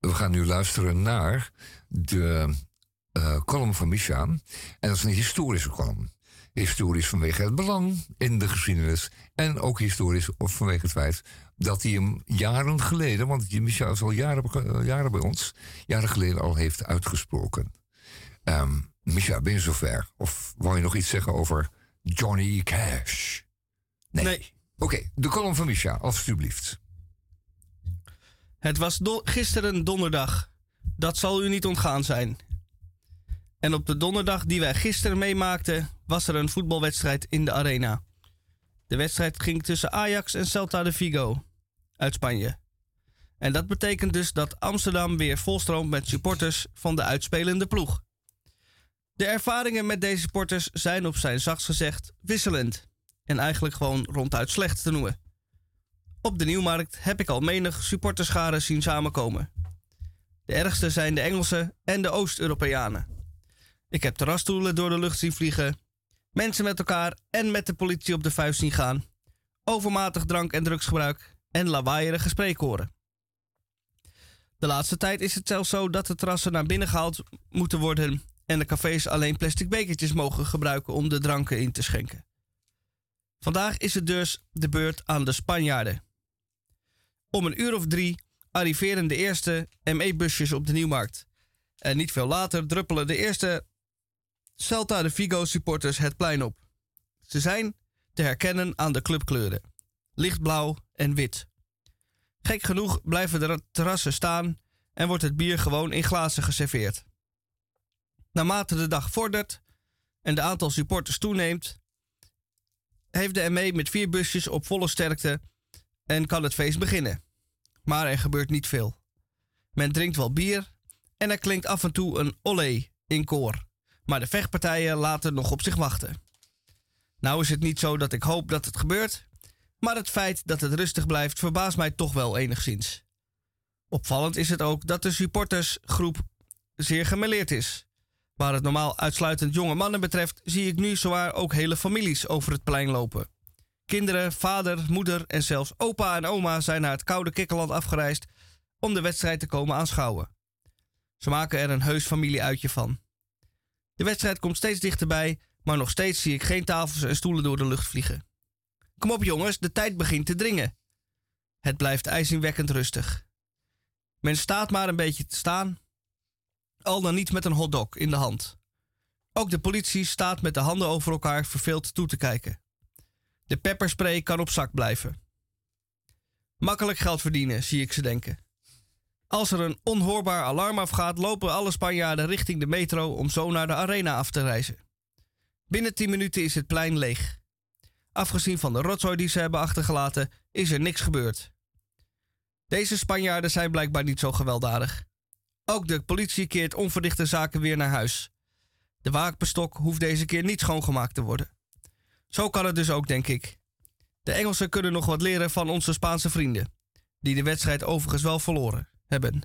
S2: we gaan nu luisteren naar de uh, column van Misha. En dat is een historische column. Historisch vanwege het belang in de geschiedenis. En ook historisch of vanwege het feit dat hij hem jaren geleden, want Micha is al jaren, uh, jaren bij ons, jaren geleden al heeft uitgesproken. Um, Micha, ben je zover? Of wou je nog iets zeggen over Johnny Cash?
S1: Nee. nee.
S2: Oké, de column van Micha, alstublieft.
S1: Het was gisteren donderdag. Dat zal u niet ontgaan zijn. En op de donderdag die wij gisteren meemaakten, was er een voetbalwedstrijd in de arena. De wedstrijd ging tussen Ajax en Celta de Vigo uit Spanje. En dat betekent dus dat Amsterdam weer volstroomt met supporters van de uitspelende ploeg. De ervaringen met deze supporters zijn op zijn zachtst gezegd wisselend en eigenlijk gewoon ronduit slecht te noemen. Op de Nieuwmarkt heb ik al menig supporterscharen zien samenkomen. De ergste zijn de Engelsen en de Oost-Europeanen. Ik heb terrasstoelen door de lucht zien vliegen, mensen met elkaar en met de politie op de vuist zien gaan, overmatig drank- en drugsgebruik en lawaaierige spreekhoren. De laatste tijd is het zelfs zo dat de terrassen naar binnen gehaald moeten worden en de cafés alleen plastic bekertjes mogen gebruiken om de dranken in te schenken. Vandaag is het dus de beurt aan de Spanjaarden. Om een uur of drie arriveren de eerste ME-busjes op de Nieuwmarkt. En niet veel later druppelen de eerste Celta de Vigo supporters het plein op. Ze zijn te herkennen aan de clubkleuren: lichtblauw en wit. Gek genoeg blijven de terrassen staan en wordt het bier gewoon in glazen geserveerd. Naarmate de dag vordert en de aantal supporters toeneemt, heeft de ME met vier busjes op volle sterkte en kan het feest beginnen. Maar er gebeurt niet veel. Men drinkt wel bier en er klinkt af en toe een olé in koor. Maar de vechtpartijen laten nog op zich wachten. Nou is het niet zo dat ik hoop dat het gebeurt, maar het feit dat het rustig blijft verbaast mij toch wel enigszins. Opvallend is het ook dat de supportersgroep zeer gemeleerd is. Waar het normaal uitsluitend jonge mannen betreft, zie ik nu zowaar ook hele families over het plein lopen. Kinderen, vader, moeder en zelfs opa en oma zijn naar het koude Kikkerland afgereisd om de wedstrijd te komen aanschouwen. Ze maken er een heus familieuitje van. De wedstrijd komt steeds dichterbij, maar nog steeds zie ik geen tafels en stoelen door de lucht vliegen. Kom op jongens, de tijd begint te dringen. Het blijft ijzingwekkend rustig. Men staat maar een beetje te staan, al dan niet met een hotdog in de hand. Ook de politie staat met de handen over elkaar verveeld toe te kijken. De pepperspray kan op zak blijven. Makkelijk geld verdienen, zie ik ze denken. Als er een onhoorbaar alarm afgaat, lopen alle Spanjaarden richting de metro om zo naar de arena af te reizen. Binnen 10 minuten is het plein leeg. Afgezien van de rotzooi die ze hebben achtergelaten, is er niks gebeurd. Deze Spanjaarden zijn blijkbaar niet zo gewelddadig. Ook de politie keert onverdichte zaken weer naar huis. De waakbestok hoeft deze keer niet schoongemaakt te worden. Zo kan het dus ook, denk ik. De Engelsen kunnen nog wat leren van onze Spaanse vrienden, die de wedstrijd overigens wel verloren hebben.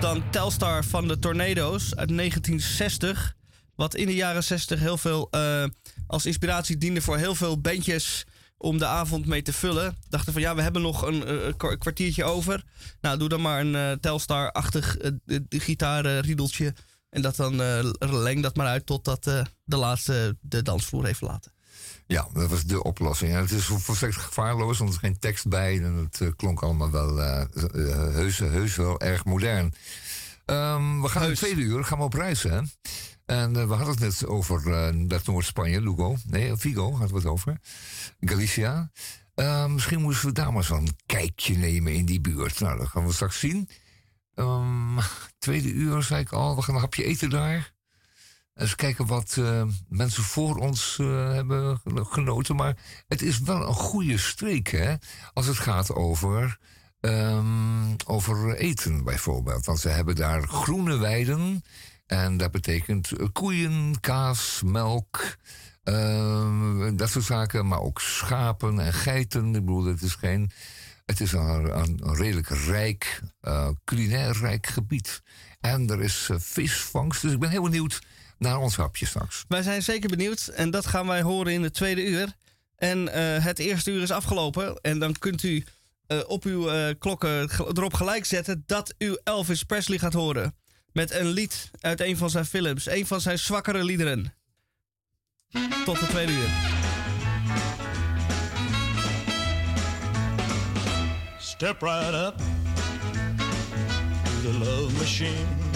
S4: Dan Telstar van de Tornado's uit 1960. Wat in de jaren 60 heel veel uh, als inspiratie diende voor heel veel bandjes om de avond mee te vullen. Dachten van ja, we hebben nog een, uh, kwartiertje over. Nou, doe dan maar een uh, Telstar-achtig gitaarriedeltje. En dat dan leng dat maar uit totdat de laatste de dansvloer heeft verlaten.
S2: Ja, dat was de oplossing. En het is volstrekt gevaarloos, want er is geen tekst bij. En het uh, klonk allemaal wel uh, heus, heus wel erg modern. Um, we gaan in tweede uur gaan we op reis, hè? En uh, we hadden het net over dat Noord-Spanje, Lugo. Nee, Vigo hadden we het over. Galicia. misschien moeten we daar maar zo'n kijkje nemen in die buurt. Nou, dat gaan we straks zien. Um, tweede uur, zei ik al. We gaan een hapje eten daar. Eens kijken wat uh, mensen voor ons uh, hebben genoten. Maar het is wel een goede streek, hè? Als het gaat over, um, over eten, bijvoorbeeld. Want ze hebben daar groene weiden. En dat betekent koeien, kaas, melk. Uh, dat soort zaken. Maar ook schapen en geiten. Ik bedoel, het is geen. Het is een, een redelijk rijk, uh, culinair rijk gebied. En er is visvangst. Dus ik ben heel benieuwd naar ons hapje straks.
S4: Wij zijn zeker benieuwd en dat gaan wij horen in het tweede uur. En uh, het eerste uur is afgelopen en dan kunt u uh, op uw uh, klokken erop gelijk zetten dat u Elvis Presley gaat horen. Met een lied uit een van zijn films, een van zijn zwakkere liederen. Tot de tweede uur. Step right up to the love machine.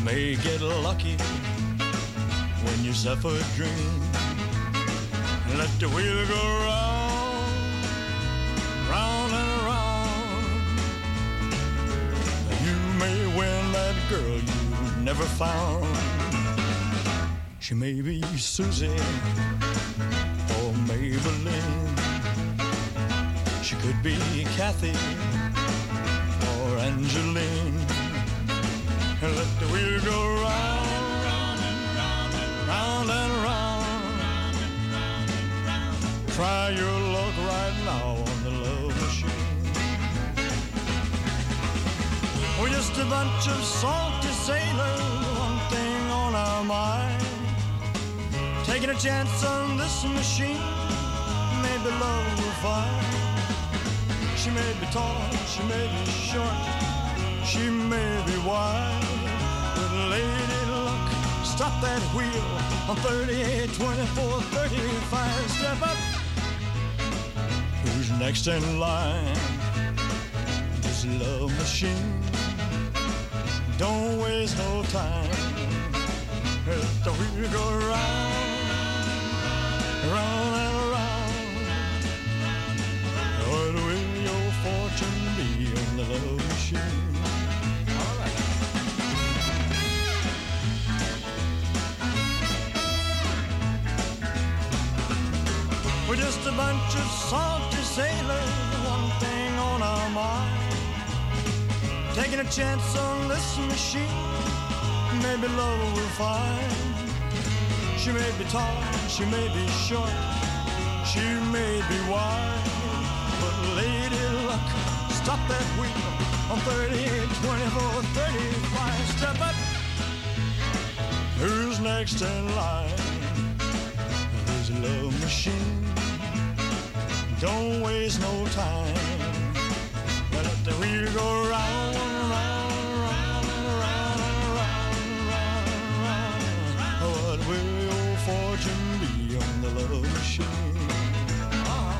S4: You may get lucky when you suffer a dream. Let the wheel go round, round and round. You may win that girl you never found. She may be Susie or Maybelline. She could be Kathy or Angeline and let the wheel go round, round and round. Try your luck right now on the love machine. We're just a bunch of salty sailors, one thing on our mind. Taking a chance on this machine, maybe love will find. She may be tall, she may be short. She may be wide, but Lady Luck, stop that wheel on 38, 24, 35. Step up. Who's next in line? This love machine. Don't waste no time. Let the wheel go round, round and around. What will your fortune be on the love machine? A bunch of salty sailors, one thing on our mind. Taking a chance on this machine, maybe love will find. She may be tall, she may be short, she may be wide. But lady luck, stop that wheel on 38, 24, 35. Step up. Who's next in line? There's a love machine don't waste no time. Let the wheel go round, and round, round, and round, and round, and round, and round. What will your fortune be on the love machine? Uh-huh.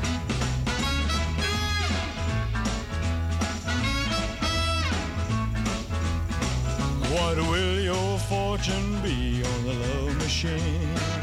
S4: What will your fortune be on the love machine?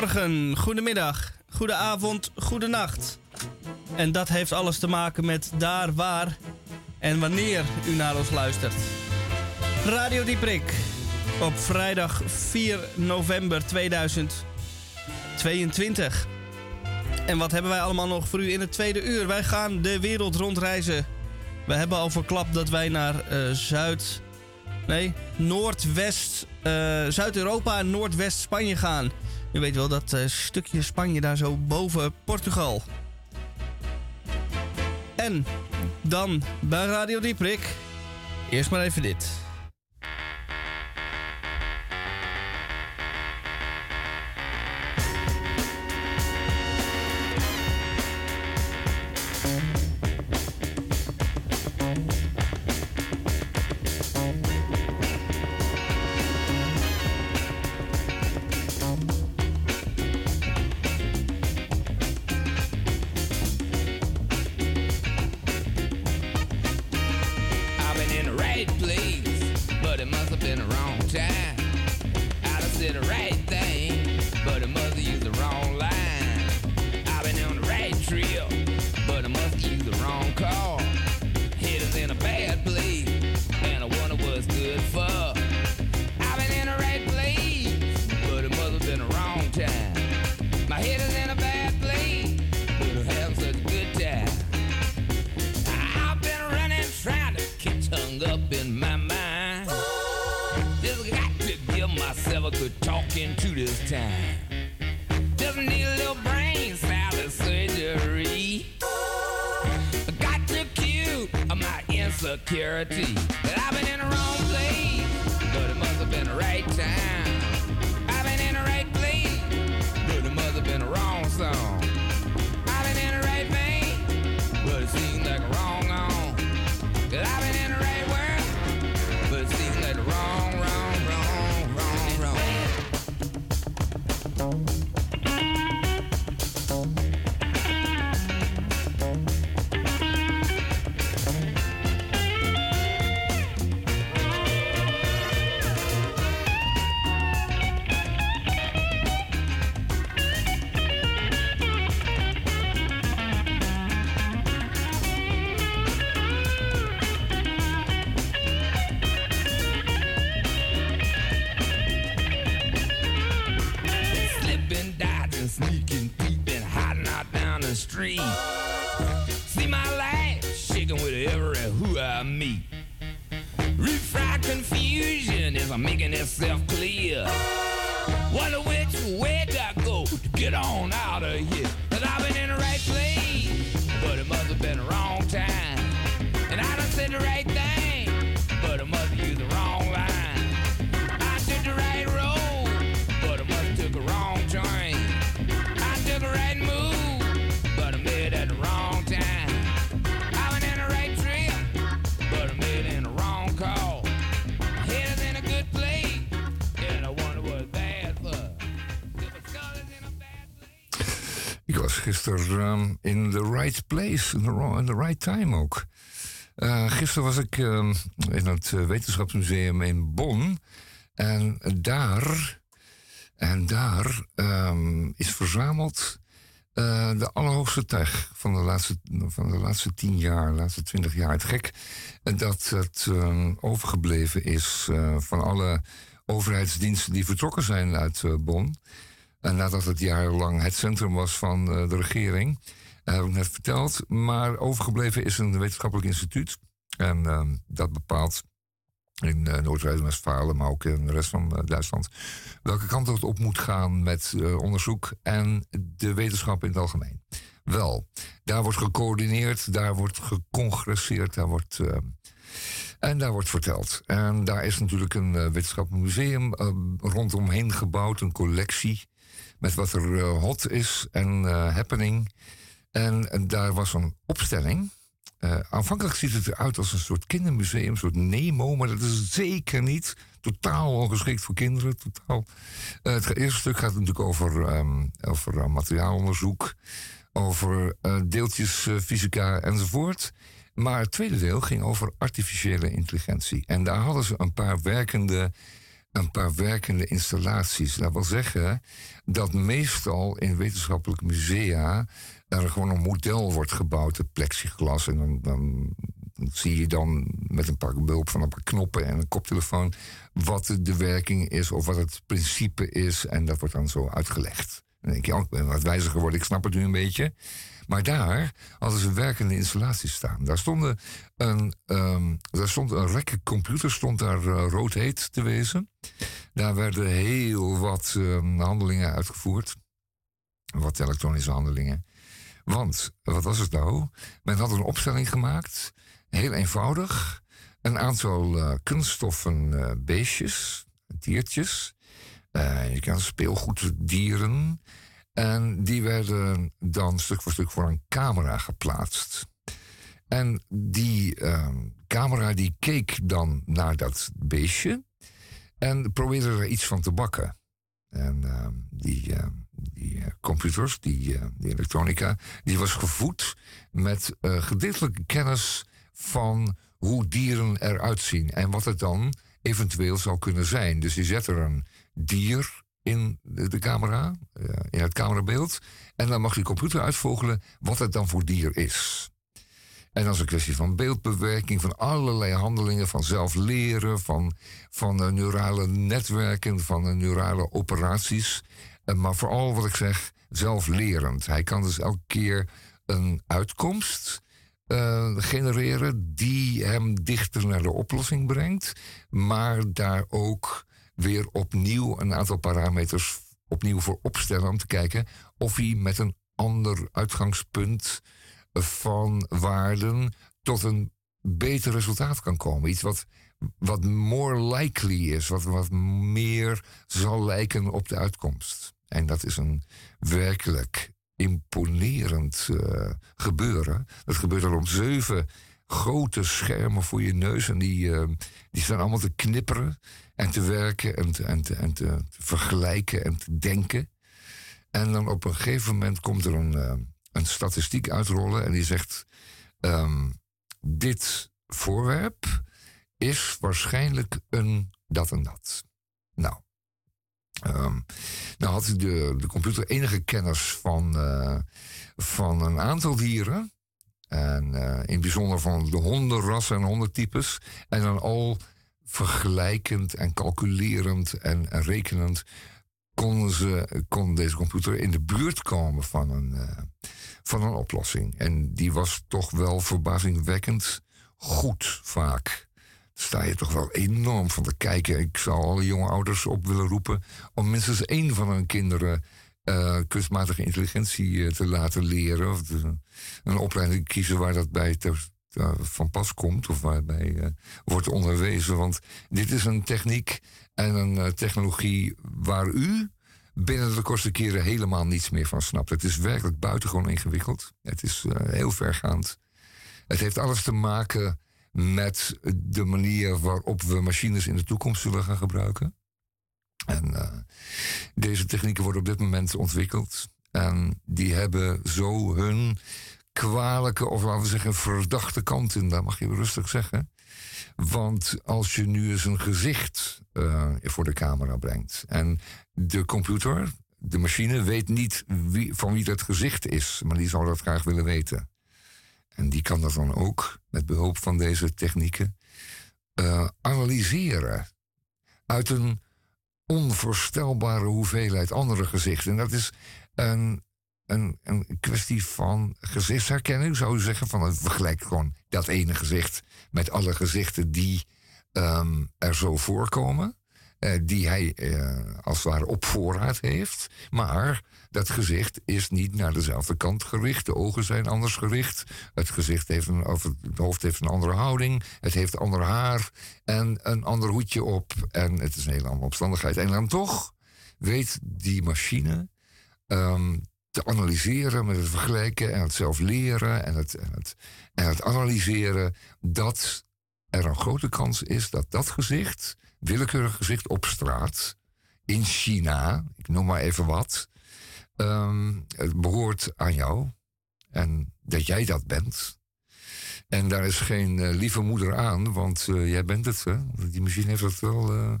S4: Goedemorgen, goedemiddag, goedenavond, goedenacht. En dat heeft alles te maken met daar, waar en wanneer u naar ons luistert.
S1: Radio Dieprik. Op vrijdag 4 november 2022. En wat hebben wij allemaal nog voor u in het tweede uur? Wij gaan de wereld rondreizen. We hebben al verklapt dat wij naar eh, Zuid... Nee, Noordwest... eh, Zuid-Europa en Noordwest-Spanje gaan. U weet wel, dat eh, stukje Spanje daar zo boven Portugal. En dan bij Radio Dieprik. Eerst maar even dit.
S5: The street. See my life shaking with every who I meet. Refried confusion is making itself clear. Wonder which way I go to get on out of here. Cause I've been in the right place, but it must have been the wrong time. And I done said the right thing,
S2: gisteren ehm, in the right place, in the, in the right time ook. Eh, gisteren was ik ehm, in het eh, Wetenschapsmuseum in Bonn. En daar, en daar ehm, is verzameld eh, de allerhoogste tech van de, laatste, van de laatste tien jaar, laatste twintig jaar. Het gek dat het overgebleven is van alle overheidsdiensten die vertrokken zijn uit Bonn. En nadat het jarenlang het centrum was van eh, de regering. Dat heb ik net verteld. Maar overgebleven is een wetenschappelijk instituut. En ehm, dat bepaalt in uh, Noord-Rijn-Westfalen, maar ook in de rest van eh, Duitsland. welke kant het op moet gaan met eh, onderzoek en de wetenschap in het algemeen. Wel, daar wordt gecoördineerd, daar wordt gecongresseerd, daar wordt. eh, en daar wordt verteld. En daar is natuurlijk een eh, wetenschappelijk museum eh, rondomheen gebouwd, een collectie. Met wat er eh, hot is en eh, happening. En, daar was een opstelling. Eh, aanvankelijk ziet het eruit als een soort kindermuseum, een soort Nemo, maar dat is zeker niet. Totaal ongeschikt voor kinderen. Totaal. Het eerste stuk gaat natuurlijk over, ehm, over materiaalonderzoek, over deeltjesfysica enzovoort. Maar het tweede deel ging over artificiële intelligentie. En daar hadden ze een paar werkende, een paar werkende installaties. Dat wil zeggen dat meestal in wetenschappelijke musea er gewoon een model wordt gebouwd, het plexiglas. En dan, dan, zie je dan met een paar behulp van een paar knoppen en een koptelefoon wat de werking is of wat het principe is. En dat wordt dan zo uitgelegd. Dan denk je, oh, ik ben wat wijzer geworden, ik snap het nu een beetje. Maar daar hadden ze werkende installaties staan. Daar, stonden een, um, daar stond een rekke computer, stond daar uh, rood heet te wezen. Daar werden heel wat um, handelingen uitgevoerd. Wat elektronische handelingen. Want, wat was het nou? Men had een opstelling gemaakt, heel eenvoudig. Een aantal uh, kunststoffen uh, beestjes, diertjes. Je kan speelgoeddieren. En die werden dan stuk voor stuk voor een camera geplaatst. En die camera die keek dan naar dat beestje en probeerde er iets van te bakken. En die die uh, computers, die, uh, die, elektronica, die was gevoed met uh, gedeeltelijke kennis van hoe dieren eruit zien en wat het dan eventueel zou kunnen zijn. Dus je zet er een dier in de, camera, in het camerabeeld, en dan mag die computer uitvogelen wat het dan voor dier is. En dat is een kwestie van beeldbewerking, van allerlei handelingen, van zelf leren, van, van neurale netwerken, van neurale operaties. Eh, maar vooral wat ik zeg, zelflerend. Hij kan dus elke keer een uitkomst genereren die hem dichter naar de oplossing brengt, maar daar ook weer opnieuw een aantal parameters opnieuw voor opstellen om te kijken of hij met een ander uitgangspunt van waarden tot een beter resultaat kan komen. Iets wat, wat more likely is, wat, wat meer zal lijken op de uitkomst. En dat is een werkelijk imponerend uh, gebeuren. Dat gebeurt er op zeven grote schermen voor je neus. En die, uh, die staan allemaal te knipperen en te werken en te, en, te, en te, vergelijken en te denken. En dan op een gegeven moment komt er een, uh, een statistiek uitrollen en die zegt: um, Dit voorwerp is waarschijnlijk een dat en dat. Nou, Um, nou had de, de computer enige kennis van, uh, van een aantal dieren. En uh, in bijzonder van de hondenrassen en hondentypes. En dan al vergelijkend en calculerend en, en rekenend kon, ze, kon deze computer in de buurt komen van een, uh, van een oplossing. En die was toch wel verbazingwekkend goed vaak sta je toch wel enorm van te kijken. Ik zou alle jonge ouders op willen roepen om minstens één van hun kinderen uh, kunstmatige intelligentie uh, te laten leren. Of een opleiding kiezen waar dat bij van pas komt of waarbij wordt onderwezen. Want dit is een techniek en een technologie waar u binnen de kortste keren helemaal niets meer van snapt. Het is werkelijk buitengewoon ingewikkeld. Het is heel vergaand. Het heeft alles te maken met de manier waarop we machines in de toekomst zullen gaan gebruiken. En deze technieken worden op dit moment ontwikkeld. En die hebben zo hun kwalijke, of laten we zeggen, verdachte kant in. Dat mag je rustig zeggen. Want als je nu eens een gezicht uh, voor de camera brengt. En de computer, de machine, weet niet wie, van wie dat gezicht is. Maar die zou dat graag willen weten. En die kan dat dan ook met behulp van deze technieken uh, analyseren uit een onvoorstelbare hoeveelheid andere gezichten. En dat is een, een, een kwestie van gezichtsherkenning, zou je zeggen. Van vergelijk gewoon dat ene gezicht met alle gezichten die um, er zo voorkomen. Uh, die hij uh, als het ware op voorraad heeft. Maar dat gezicht is niet naar dezelfde kant gericht. De ogen zijn anders gericht. Het gezicht heeft een, of het hoofd heeft een andere houding. Het heeft ander haar en een ander hoedje op. En het is een hele andere omstandigheid. En dan toch weet die machine um, te analyseren, met het vergelijken en het zelf leren en het, en het, en het analyseren dat er een grote kans is dat dat gezicht, willekeurig gezicht op straat, in China, ik noem maar even wat, um, het behoort aan jou. En dat jij dat bent. En daar is geen uh, lieve moeder aan, want uh, jij bent het. Hè? Die machine heeft het wel uh,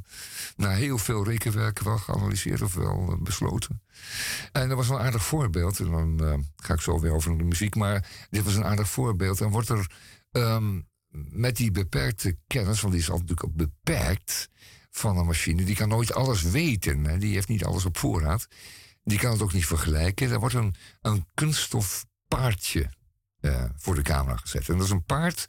S2: na heel veel rekenwerk wel geanalyseerd of wel besloten. En dat was een aardig voorbeeld. En dan ga ik zo weer over de muziek. Maar dit was een aardig voorbeeld. En wordt er um, met die beperkte kennis, want die is natuurlijk ook beperkt van een machine, die kan nooit alles weten. Hè? Die heeft niet alles op voorraad. Die kan het ook niet vergelijken. Er wordt een, een kunststof uh, voor de camera gezet. En dat is een paard.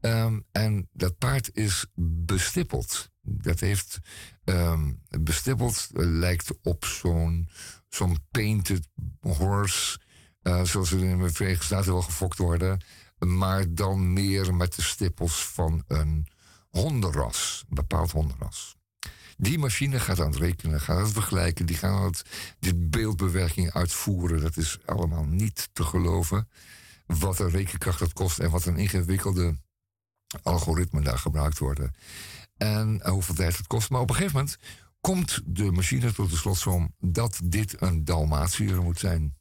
S2: Um, en dat paard is bestippeld. Dat heeft um, bestippeld, uh, lijkt op zo'n zo'n painted horse. Uh, zoals ze in de Verenigde Staten wel gefokt worden. Maar dan meer met de stippels van een hondenras. Een bepaald hondenras. Die machine gaat aan het rekenen, gaat het vergelijken. Die gaan het, dit beeldbewerking uitvoeren. Dat is allemaal niet te geloven. Wat een rekenkracht dat kost en wat een ingewikkelde algoritme daar gebruikt worden. En hoeveel tijd het kost. Maar op een gegeven moment komt de machine tot de slotsom dat dit een Dalmatier moet zijn.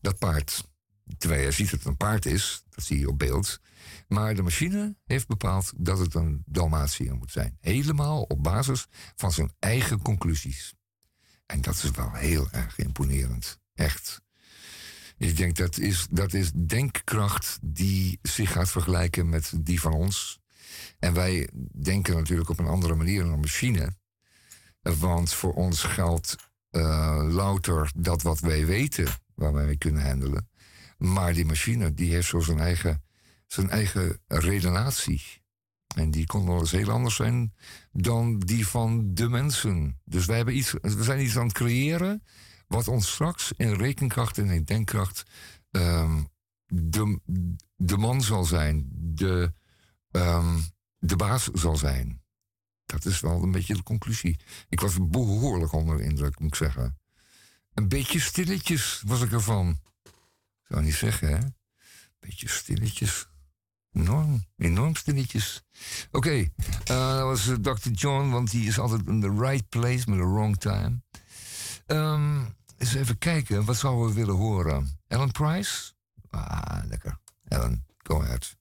S2: Dat paard. Terwijl je ziet dat het een paard is, dat zie je op beeld. Maar de machine heeft bepaald dat het een Dalmatier moet zijn. Helemaal op basis van zijn eigen conclusies. En dat is wel heel erg imponerend. Echt. Ik denk dat is, dat is denkkracht die zich gaat vergelijken met die van ons. En wij denken natuurlijk op een andere manier dan een machine. Want voor ons geldt uh, louter dat wat wij weten, waar wij kunnen handelen. Maar die machine die heeft zo zijn eigen, zijn eigen redenatie. En die kon wel eens heel anders zijn dan die van de mensen. Dus wij hebben iets, we zijn iets aan het creëren wat ons straks in rekenkracht en in denkkracht um, de, de man zal zijn, de, um, de baas zal zijn. Dat is wel een beetje de conclusie. Ik was behoorlijk onder de indruk, moet ik zeggen. Een beetje stilletjes was ik ervan. Zou niet zeggen, hè? Beetje stilletjes. Enorm, enorm stilletjes. Oké, uh, dat was uh, Dr. John, want die is altijd in the right place met the wrong time. Um, eens even kijken, wat zouden we willen horen? Ellen Price? Ah, lekker. Ellen, go ahead.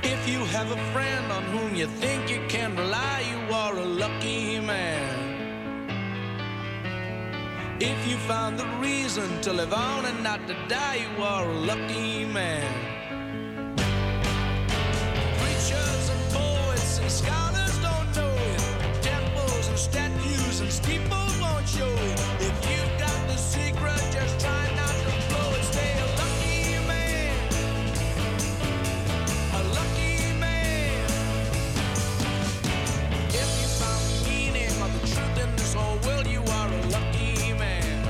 S6: If you have a friend on whom you think you can rely, you are a lucky man. If you found the reason to live on and not to die, you are a lucky man. Statues and steeples won't show it. If you've got the secret, just try not to blow it. Stay a lucky man. A lucky man. If you found the meaning of the truth in this world, you are a lucky man.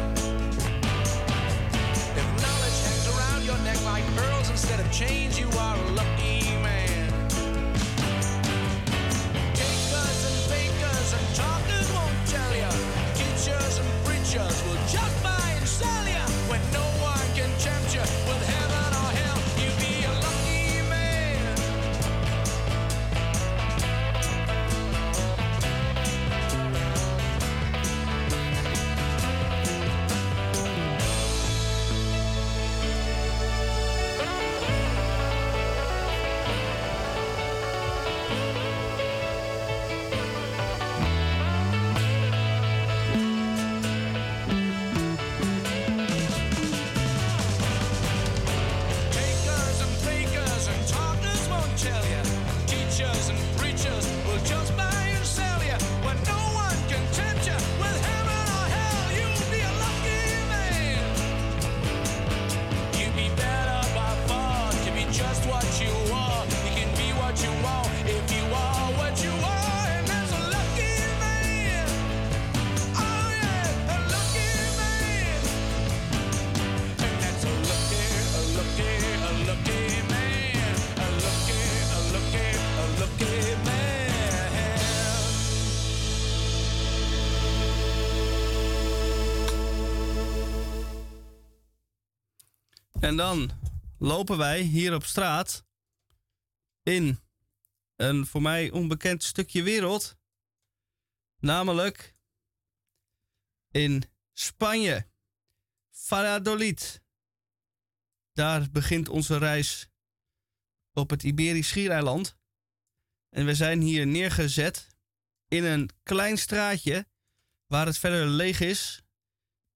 S6: If knowledge hangs around your neck like pearls instead of chains, you are a lucky
S1: En dan lopen wij hier op straat in een voor mij onbekend stukje wereld. Namelijk in Spanje. Valladolid. Daar begint onze reis op het Iberisch Schiereiland. En we zijn hier neergezet in een klein straatje waar het verder leeg is.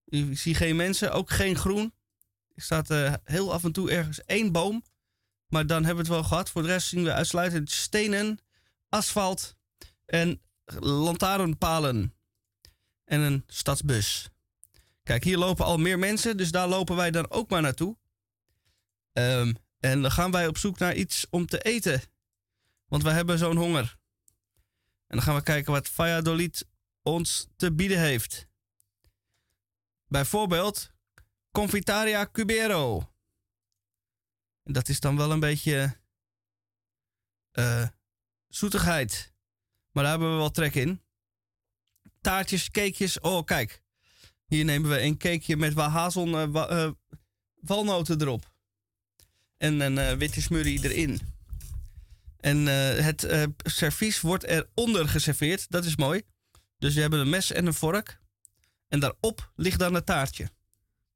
S1: Ik zie geen mensen, ook geen groen. Staat eh, heel af en toe ergens één boom. Maar dan hebben we het wel gehad. Voor de rest zien we uitsluitend stenen, asfalt en lantaarnpalen. En een stadsbus. Kijk, hier lopen al meer mensen, dus daar lopen wij dan ook maar naartoe. Ehm, en dan gaan wij op zoek naar iets om te eten. Want we hebben zo'n honger. En dan gaan we kijken wat Valladolid ons te bieden heeft. Bijvoorbeeld Confitaria Cubero. Dat is dan wel een beetje eh, zoetigheid. Maar daar hebben we wel trek in. Taartjes, cakejes. Oh, kijk. Hier nemen we een cakeje met hazel, eh, eh, walnoten erop. En een witte smurrie erin. En het servies wordt eronder geserveerd. Dat is mooi. Dus we hebben een mes en een vork. En daarop ligt dan het taartje.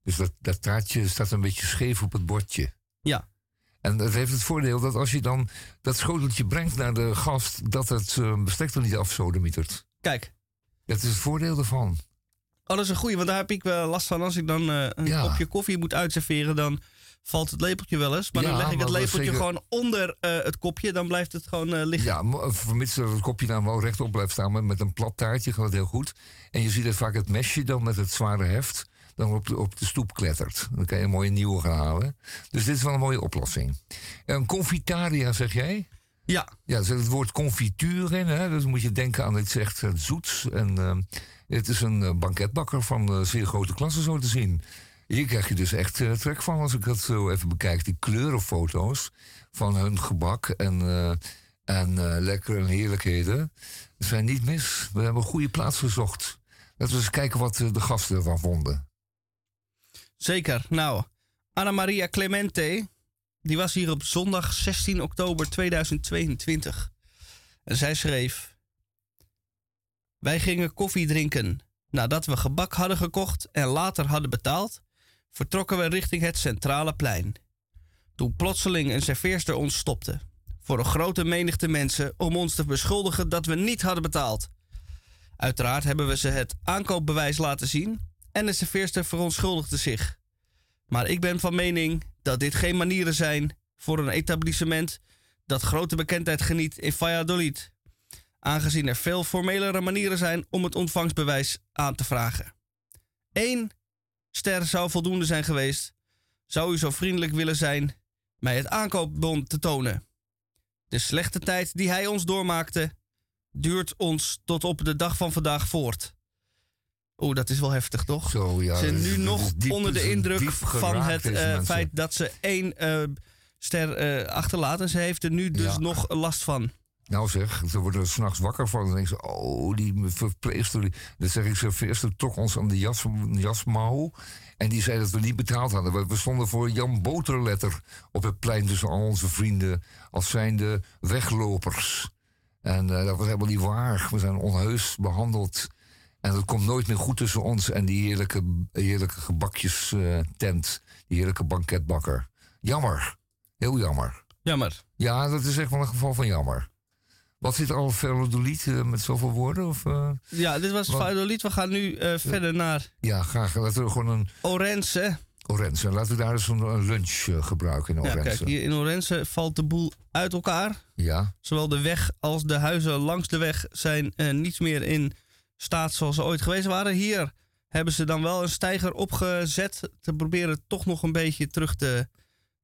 S2: Dus dat, dat taartje staat een beetje scheef op het bordje.
S1: Ja,
S2: En dat heeft het voordeel dat als je dan dat schoteltje brengt naar de gast, dat het eh, bestek er niet afsodemietert.
S1: kijk.
S2: Dat is het voordeel ervan.
S1: Oh, dat is een goeie, want daar heb ik wel last van. Als ik dan eh, een
S2: Ja.
S1: kopje koffie moet uitserveren, dan valt het lepeltje wel eens. Maar dan leg ik het
S2: maar
S1: lepeltje
S2: zeker-
S1: gewoon onder eh, het kopje, dan blijft het gewoon liggen.
S2: Ja, maar vermits dat het kopje dan wel rechtop blijft staan met, met een plat taartje, gaat het heel goed. En je ziet dat vaak het mesje dan met het zware heft dan op de, op de stoep klettert. Dan kan je een mooie nieuwe gaan halen. Dus dit is wel een mooie oplossing. Een confitaria, zeg jij?
S1: Ja,
S2: Ja, er zit het woord confituur in. Hè? Dus moet je denken aan iets echt eh, zoets. En eh, het is een eh, banketbakker van eh, zeer grote klasse zo te zien. Hier krijg je dus echt trek van als ik dat zo even bekijk. Die kleurenfoto's van hun gebak en, eh en lekkere en heerlijkheden. zijn niet mis. We hebben een goede plaats gezocht. Laten we eens kijken wat de gasten ervan vonden.
S1: Zeker. Nou, Anna Maria Clemente, die was hier op zondag 16 oktober 2022. En zij schreef... Wij gingen koffie drinken. Nadat we gebak hadden gekocht en later hadden betaald, vertrokken we richting het centrale plein. Toen plotseling een serveerster ons stopte. Voor een grote menigte mensen om ons te beschuldigen dat we niet hadden betaald. Uiteraard hebben we ze het aankoopbewijs laten zien en de serveerster verontschuldigde zich. Maar ik ben van mening dat dit geen manieren zijn voor een etablissement dat grote bekendheid geniet in Valladolid. Aangezien er veel formelere manieren zijn om het ontvangstbewijs aan te vragen. Eén ster zou voldoende zijn geweest. Zou u zo vriendelijk willen zijn mij het aankoopbon te tonen? De slechte tijd die hij ons doormaakte, duurt ons tot op de dag van vandaag voort. Oeh, dat is wel heftig, toch?
S2: Zo, ja,
S1: Ze zijn nu nog onder de indruk van het eh, feit dat ze één eh, ster eh, achterlaat. En ze heeft er nu dus
S2: Ja.
S1: nog last van.
S2: Nou zeg, ze worden er s'nachts wakker van. En dan denken ze, oh, die verpleegster. die- Dan zeg ik, serveerster trok ons aan de jas, jasmouw. En die zei dat we niet betaald hadden. We, stonden voor Jan Boterletter op het plein tussen al onze vrienden. Als zijnde weglopers. En dat was helemaal niet waar. We zijn onheus behandeld. En dat komt nooit meer goed tussen ons en die heerlijke, heerlijke gebakjes eh, tent. Die heerlijke banketbakker. Jammer. Heel jammer.
S1: Jammer.
S2: Ja, dat is echt wel een geval van jammer. Wat zit er al Valladolid uh, met zoveel woorden? Of, uh,
S1: Ja, dit was? Valladolid. We gaan nu eh, verder naar
S2: ja, graag. Laten we gewoon een
S1: Orense.
S2: Orense. Laten we daar eens een, lunch gebruiken in
S1: Ja,
S2: Orense.
S1: kijk, hier in Orense valt de boel uit elkaar.
S2: Ja,
S1: Zowel de weg als de huizen langs de weg zijn eh, niet meer in staat zoals ze ooit geweest waren. Hier hebben ze dan wel een steiger opgezet. Te proberen toch nog een beetje terug te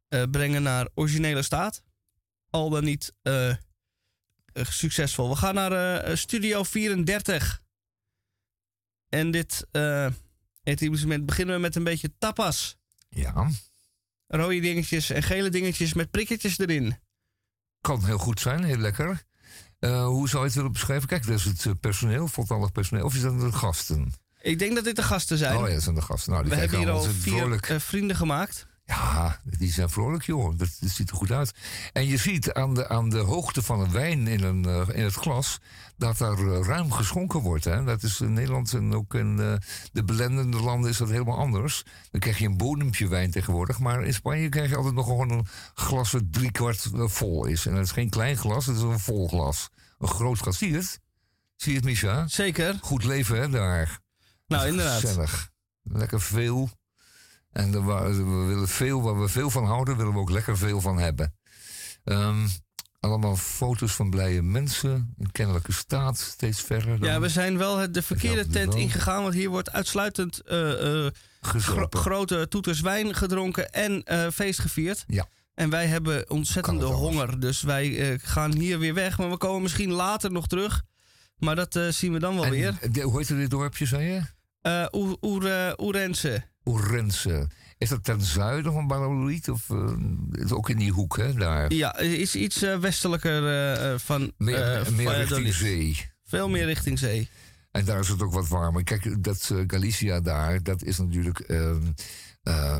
S1: eh, brengen naar originele staat. Al dan niet eh, eh, succesvol. We gaan naar Studio 34. En dit etablissement beginnen we met een beetje tapas.
S2: ja.
S1: Rode dingetjes en gele dingetjes met prikketjes erin.
S2: Kan heel goed zijn, heel lekker. Uh, hoe zou je het willen beschrijven? Kijk, dat is het uh, personeel, voltallig personeel. Of is dat de gasten?
S1: Ik denk dat dit de gasten zijn.
S2: Oh ja, dat zijn de gasten. Nou, die
S1: We hebben hier al vier
S2: vrolijk.
S1: uh, vrienden gemaakt.
S2: Ja, die zijn vrolijk, joh. Dat, dat, ziet er goed uit. En je ziet aan de, aan de hoogte van een wijn in, een, uh, in het glas... dat daar ruim geschonken wordt. Hè? Dat is in Nederland en ook in uh, de belendende landen is dat helemaal anders. Dan krijg je een bodempje wijn tegenwoordig. Maar in Spanje krijg je altijd nog gewoon een glas dat driekwart vol is. En dat is geen klein glas, het is een vol glas. Een groot. Zie je het? Zie je het, Misha?
S1: Zeker.
S2: Goed leven, hè, daar.
S1: Nou, inderdaad.
S2: Gezellig. Lekker veel. En er we willen veel, waar we veel van houden, willen we ook lekker veel van hebben. Ehm, allemaal foto's van blije mensen. In kennelijke staat, steeds verder. Dan
S1: Ja, we zijn wel het- de verkeerde tent ingegaan, want hier wordt uitsluitend eh, eh, gro- grote toeters wijn gedronken en eh, feest gevierd.
S2: Ja.
S1: En wij hebben ontzettende honger, dus wij eh, gaan hier weer weg. Maar we komen misschien later nog terug. Maar dat eh, zien we dan wel
S2: En
S1: weer.
S2: de- hoe heet dit dorpje, zei je?
S1: Eh Oer- Oer- eh, Oerense.
S2: Oerense. Is dat ten zuiden van Balaloid? Of eh, is ook in die hoek, hè, daar?
S1: Ja, is iets eh, westelijker eh, eh, van
S2: Meer,
S1: eh,
S2: meer
S1: Valladolid.
S2: richting zee.
S1: Veel meer richting zee.
S2: En daar is het ook wat warmer. Kijk, dat eh, Galicia daar, dat is natuurlijk... eh,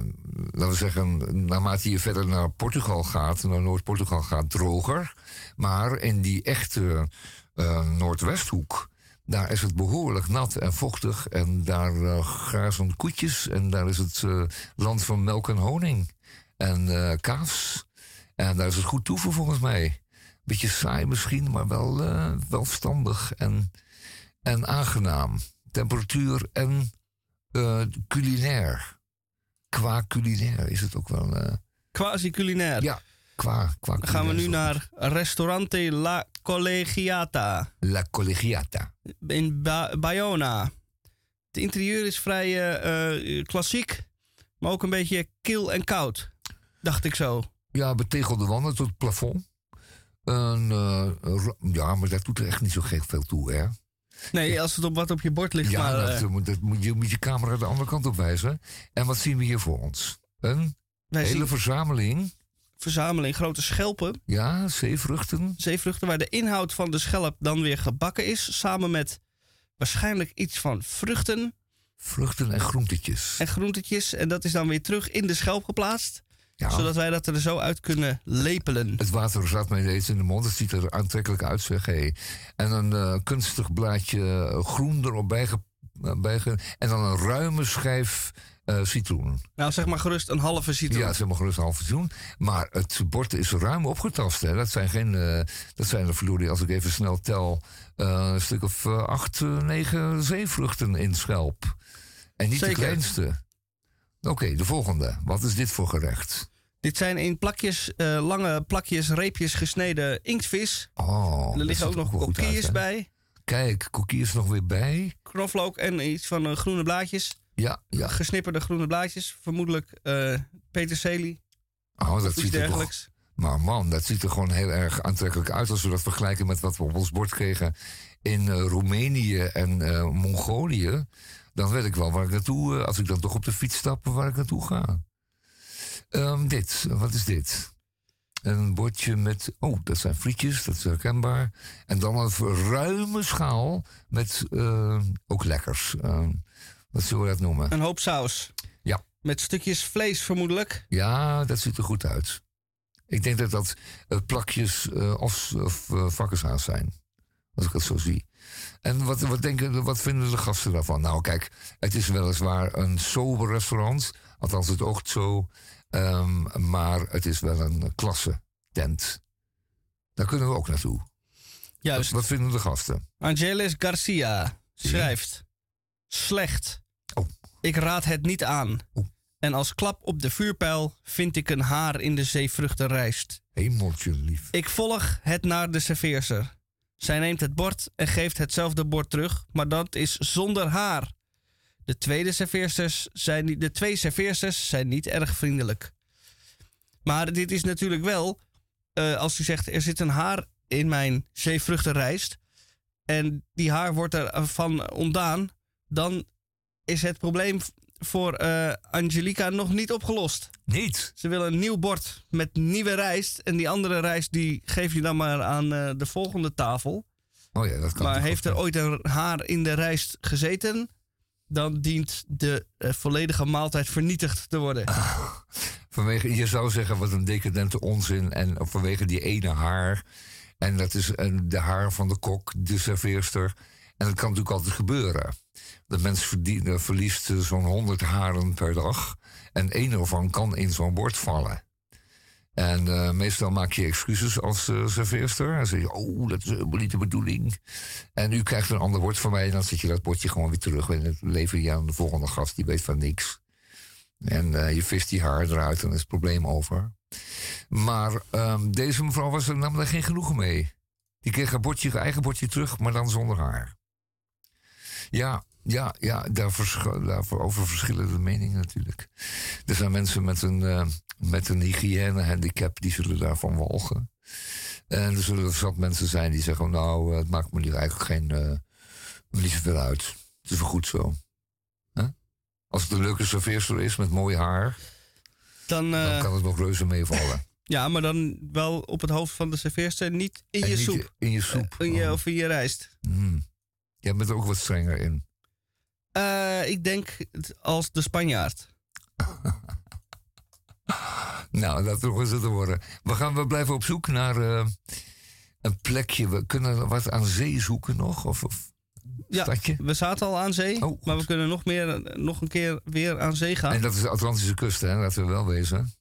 S2: laten we zeggen, naarmate je verder naar Portugal gaat... naar Noord-Portugal gaat, droger. Maar in die echte eh, Noordwesthoek... daar is het behoorlijk nat en vochtig. En daar eh, grazen koetjes. En daar is het land van melk en honing. En kaas. En daar is het goed toeven volgens mij. Beetje saai misschien, maar wel, wel verstandig en, en aangenaam. Temperatuur en culinair. Qua culinair is het ook wel. eh,
S1: Quasi culinair.
S2: ja, qua, qua
S1: Dan gaan we nu naar Restaurante La Collegiata
S2: La Collegiata.
S1: in ba Bayona. Het interieur is vrij eh, eh, klassiek, maar ook een beetje kil en koud. Dacht ik zo.
S2: Ja, betegelde wanden tot het plafond. En, ja, maar dat doet er echt niet zo gek veel toe, hè?
S1: Nee, als het op wat op je bord ligt.
S2: Ja,
S1: maar,
S2: dat,
S1: eh,
S2: moet- dat moet je moet je camera de andere kant op wijzen. En wat zien we hier voor ons? Een hele verzameling.
S1: verzameling grote schelpen,
S2: Ja, zeevruchten.
S1: zeevruchten, waar de inhoud van de schelp dan weer gebakken is. Samen met waarschijnlijk iets van vruchten
S2: Vruchten en groentetjes.
S1: en groentetjes. En dat is dan weer terug in de schelp geplaatst.
S2: Ja.
S1: Zodat wij dat er zo uit kunnen lepelen.
S2: Het water zat mij ineens in de mond. Het ziet er aantrekkelijk uit, zeg. En een eh, kunstig blaadje eh, groen erop bijge, eh, bijge... En dan een ruime schijf citroen.
S1: Nou, zeg maar gerust een halve citroen.
S2: Ja, is helemaal gerust een half citroen. Maar het bord is ruim opgetast. Hè. Dat zijn geen... eh, dat zijn er, verloren, als ik even snel tel... een stuk of acht, negen zeevruchten in schelp. En niet
S1: Zeker.
S2: de kleinste. Oké, de volgende. Wat is dit voor gerecht?
S1: Dit zijn in plakjes, eh, lange plakjes, reepjes gesneden inktvis.
S2: Oh,
S1: er
S2: dat
S1: liggen ook nog kokkiers bij.
S2: Kijk, koekjes nog weer bij.
S1: Knoflook en iets van eh, groene blaadjes.
S2: Ja, ja.
S1: Gesnipperde groene blaadjes. Vermoedelijk eh peterselie.
S2: Oh, dat ziet er toch... Maar man, dat ziet er gewoon heel erg aantrekkelijk uit... als we dat vergelijken met wat we op ons bord kregen... in Roemenië en Mongolië. Dan weet ik wel waar ik naartoe... eh, als ik dan toch op de fiets stap, waar ik naartoe ga. Ehm, dit, wat is dit? Een bordje met... Oh, dat zijn frietjes, dat is herkenbaar. En dan een ruime schaal met eh, ook lekkers. Ehm, wat zullen we dat noemen?
S1: Een hoop saus.
S2: Ja.
S1: Met stukjes vlees vermoedelijk.
S2: Ja, dat ziet er goed uit. Ik denk dat dat eh, plakjes of, of zijn. Als ik het zo zie. En wat, wat, denken, wat vinden de gasten daarvan? Nou, kijk, het is weliswaar een sober restaurant. Althans, het oogt zo. Ehm, maar het is wel een klasse tent. Daar kunnen we ook naartoe.
S1: Juist.
S2: wat vinden de gasten?
S1: Angelis Garcia schrijft. Slecht.
S2: Oh.
S1: Ik raad het niet aan.
S2: Oh.
S1: En als klap op de vuurpijl vind ik een haar in de zeevruchtenrijst.
S2: Hemeltje lief.
S1: Ik volg het naar de serveerster. Zij neemt het bord en geeft hetzelfde bord terug, maar dat is zonder haar. De, tweede serveersters zijn, de twee serveersters zijn niet erg vriendelijk. Maar dit is natuurlijk wel, eh, als u zegt er zit een haar in mijn zeevruchtenrijst en die haar wordt er van ontdaan, dan is het probleem voor eh, Angelica nog niet opgelost.
S2: Niet.
S1: Ze willen een nieuw bord met nieuwe rijst. En die andere rijst die geef je dan maar aan eh, de volgende tafel.
S2: Oh ja, dat kan
S1: maar heeft er ooit een haar in de rijst gezeten... dan dient de eh, volledige maaltijd vernietigd te worden.
S2: Vanwege, je zou zeggen, wat een decadente onzin. En vanwege die ene haar. En dat is de haar van de kok, de serveerster. En dat kan natuurlijk altijd gebeuren. De mens eh, verliest eh, zo'n 100 haren per dag. En één ervan kan in zo'n bord vallen. En eh, meestal maak je excuses als eh serveerster. En zeg je, oh, dat is helemaal niet de bedoeling. En u krijgt een ander woord van mij. En dan zet je dat bordje gewoon weer terug. En dat lever je aan de volgende gast. Die weet van niks. En je vist die haar eruit. En dan is het probleem over. Maar ehm, deze mevrouw was er nam daar geen genoegen mee. Die kreeg haar, bordje, haar eigen bordje terug, maar dan zonder haar. Ja, ja, ja daar verschil- daarover verschillen de meningen natuurlijk. Er zijn mensen met een, eh, met een hygiënehandicap die zullen daarvan walgen. En er zullen zat mensen zijn die zeggen: Nou, eh, het maakt me nu eigenlijk geen. eh niet zoveel uit. Het is wel goed zo. Als het een leuke serveerster is met mooi haar,
S1: Dan,
S2: dan kan het nog reuze meevallen. [laughs]
S1: ja, maar dan wel op het hoofd van de serveerster, niet in
S2: En
S1: je
S2: niet
S1: soep.
S2: In je soep.
S1: In je,
S2: Oh.
S1: of in je rijst.
S2: Hmm. Jij bent er ook wat strenger in.
S1: Eh, ik denk het als de Spanjaard. [laughs]
S2: Nou, dat nog eens te worden. We, gaan, we blijven op zoek naar eh, een plekje. We kunnen wat aan zee zoeken nog. Of, of
S1: Ja,
S2: stadje.
S1: we zaten al aan zee,
S2: Oh,
S1: maar we kunnen nog, meer, nog een keer weer aan zee gaan.
S2: En dat is de Atlantische kust, hè? laten we wel wezen.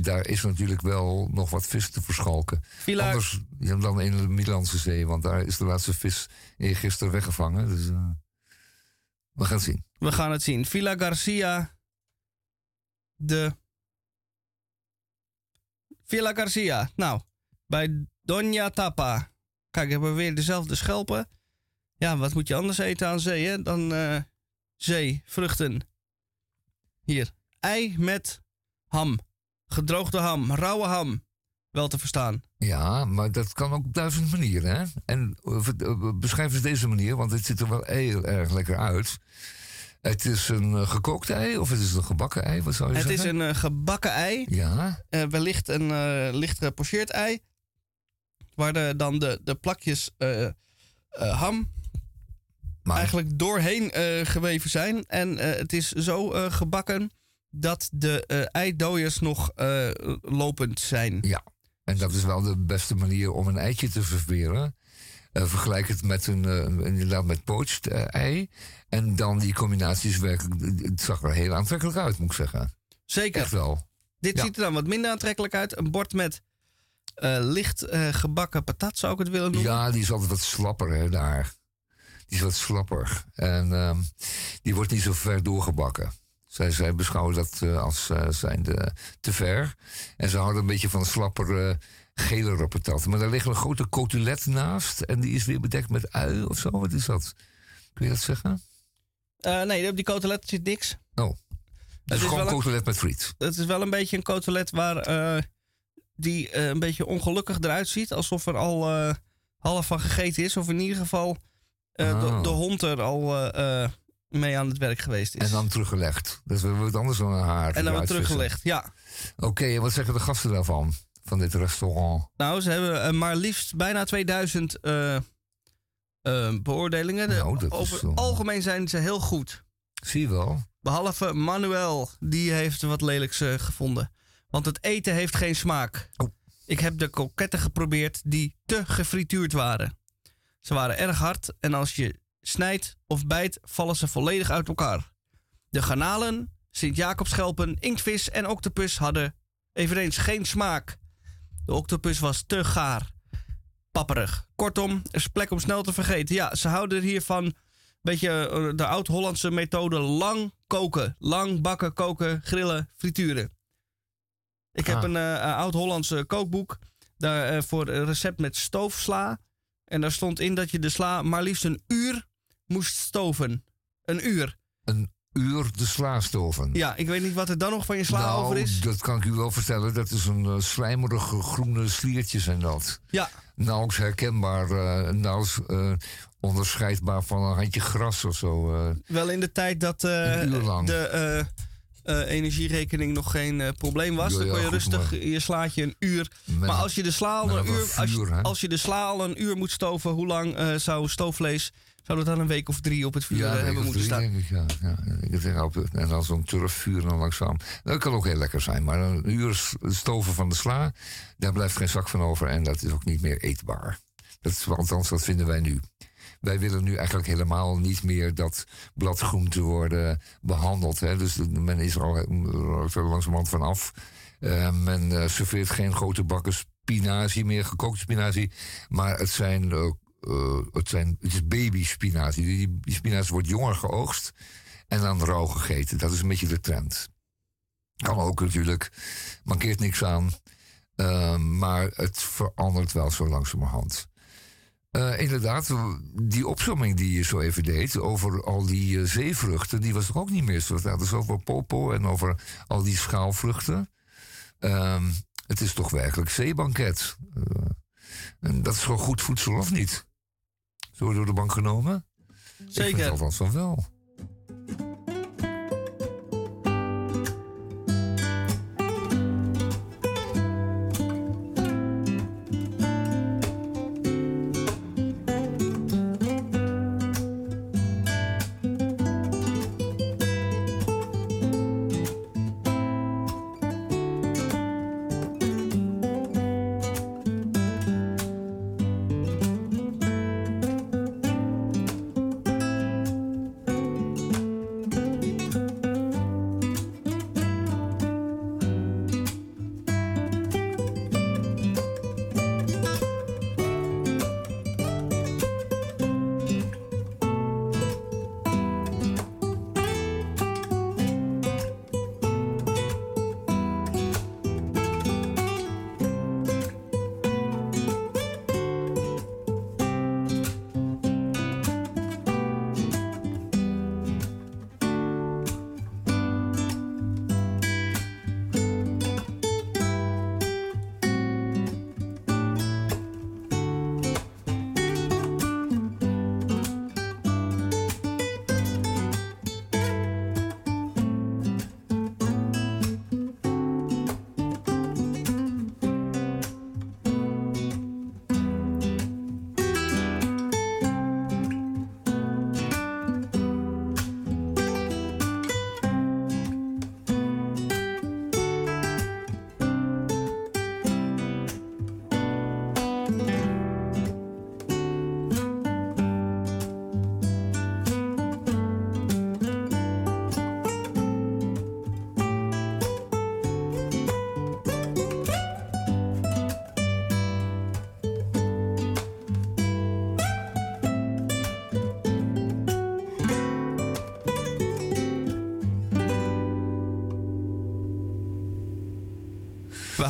S2: Daar is natuurlijk wel nog wat vis te verschalken.
S1: Villa,
S2: Anders dan in de Middellandse Zee, want daar is de laatste vis gisteren weggevangen. Dus eh, we gaan het zien.
S1: we gaan het zien. Villa Garcia de... Villa Garcia. Nou, bij Doña Tapa. Kijk, hebben we weer dezelfde schelpen. Ja, wat moet je anders eten aan zee, hè? Dan eh, zee, vruchten. Hier. Ei met ham. Gedroogde ham, rauwe ham. Wel te verstaan.
S2: Ja, maar dat kan ook op duizend manieren. Hè? En eh, ver- eh, beschrijf eens deze manier, want het ziet er wel heel erg lekker uit. Het is een eh, gekookt ei of het is een gebakken ei? Wat zou je
S1: Het is een eh, gebakken ei.
S2: Ja,
S1: eh, wellicht een eh, licht gepocheerd ei. Waar de, dan de, de plakjes eh, eh, ham
S2: maar
S1: eigenlijk doorheen eh, geweven zijn. En eh, het is zo eh, gebakken dat de eh eidooiers nog eh, lopend zijn.
S2: ja. En dat is wel de beste manier om een eitje te serveren. Eh, vergelijk het met een, inderdaad met poached ei. En dan die combinaties werkelijk. Het zag er heel aantrekkelijk uit, moet ik zeggen.
S1: Zeker.
S2: Echt wel.
S1: Dit
S2: Ja.
S1: ziet er dan wat minder aantrekkelijk uit. Een bord met licht gebakken patat zou ik het willen noemen.
S2: Ja, die is altijd wat slapper, hè, daar. Die is wat slapper. En ehm, die wordt niet zo ver doorgebakken. Zij, zij beschouwen dat eh, als eh zijnde te ver. En ze houden een beetje van slappere, gelere patat. Maar daar ligt een grote cotelet naast. En die is weer bedekt met ui of zo. Wat is dat? Kun je dat zeggen?
S1: Eh, nee, op die cotelet zit niks.
S2: Oh. Het is
S1: is
S2: gewoon
S1: een-
S2: cotelet met friet.
S1: Het is wel een beetje een cotelet waar die een beetje ongelukkig eruit ziet. Alsof er al half van gegeten is. Of in ieder geval de,
S2: Oh.
S1: de hond er al mee aan het werk geweest is.
S2: En dan teruggelegd. Dat is weer wat anders dan een haar.
S1: En dan
S2: vissen.
S1: teruggelegd, ja.
S2: Oké, en wat zeggen de gasten daarvan? Van dit restaurant?
S1: Nou, ze hebben eh, maar liefst bijna 2000 eh, eh, beoordelingen. De-
S2: Nou,
S1: over het algemeen zijn ze heel goed.
S2: Zie je wel.
S1: Behalve Manuel, die heeft wat lelijks gevonden. Want het eten heeft geen smaak.
S2: Oh.
S1: Ik heb de kroketten geprobeerd die te gefrituurd waren. Ze waren erg hard en als je snijdt of bijt, vallen ze volledig uit elkaar. De garnalen, Sint-Jacobschelpen, inktvis en octopus hadden eveneens geen smaak. De octopus was te gaar. Papperig. Kortom, er is plek om snel te vergeten. Ja, ze houden hiervan beetje eh, de oud-Hollandse methode lang koken. Lang bakken, koken, grillen, frituren. Ik heb
S2: Ah.
S1: een eh, een oud-Hollandse kookboek daar, eh, voor een recept met stoofsla. En daar stond in dat je de sla maar liefst een uur moest stoven. Een uur.
S2: Een uur de slaastoven.
S1: Ja, ik weet niet wat er dan nog van je sla
S2: nou,
S1: over is.
S2: dat kan ik u wel vertellen. Dat is een eh, slijmerige groene sliertjes en dat.
S1: Ja,
S2: Nauwelijks herkenbaar, eh nauwelijks eh, onderscheidbaar van een handje gras of zo.
S1: wel in de tijd dat de energierekening nog geen probleem was.
S2: Ja,
S1: dan kon je rustig
S2: maar-
S1: je slaatje een uur
S2: met-
S1: Maar als je de sla al een uur, als,
S2: vuur,
S1: als je de sla al een uur moet stoven, hoe lang zou stoofvlees zou dat dan een week of drie op het vuur
S2: ja,
S1: hebben moeten staan?
S2: denk ik, ja. ja ik denk op, en dan zo'n turfvuur dan langzaam. Dat kan ook heel lekker zijn. Maar een uur stoven van de sla, daar blijft geen zak van over. En dat is ook niet meer eetbaar. Dat is, althans, dat vinden wij nu. Wij willen nu eigenlijk helemaal niet meer dat bladgroenten worden behandeld. Hè. Dus men is er al er langzamerhand van af. Eh, men eh, serveert geen grote bakken spinazie meer, gekookte spinazie. Maar het zijn, eh, eh, het zijn het is baby spinazie. Die, die spinazie wordt jonger geoogst en dan rauw gegeten. Dat is een beetje de trend. Kan ook natuurlijk, mankeert niks aan. Eh, maar het verandert wel zo langzamerhand. Eh, inderdaad, die opzomming die je zo even deed over al die eh, zeevruchten, die was toch ook niet meer zo. Is over popo en over al die schaalvruchten. Ehm, het is toch werkelijk zeebanket. En dat is gewoon goed voedsel of niet? Zo door de bank genomen? Ik
S1: Zeker.
S2: althans van wel.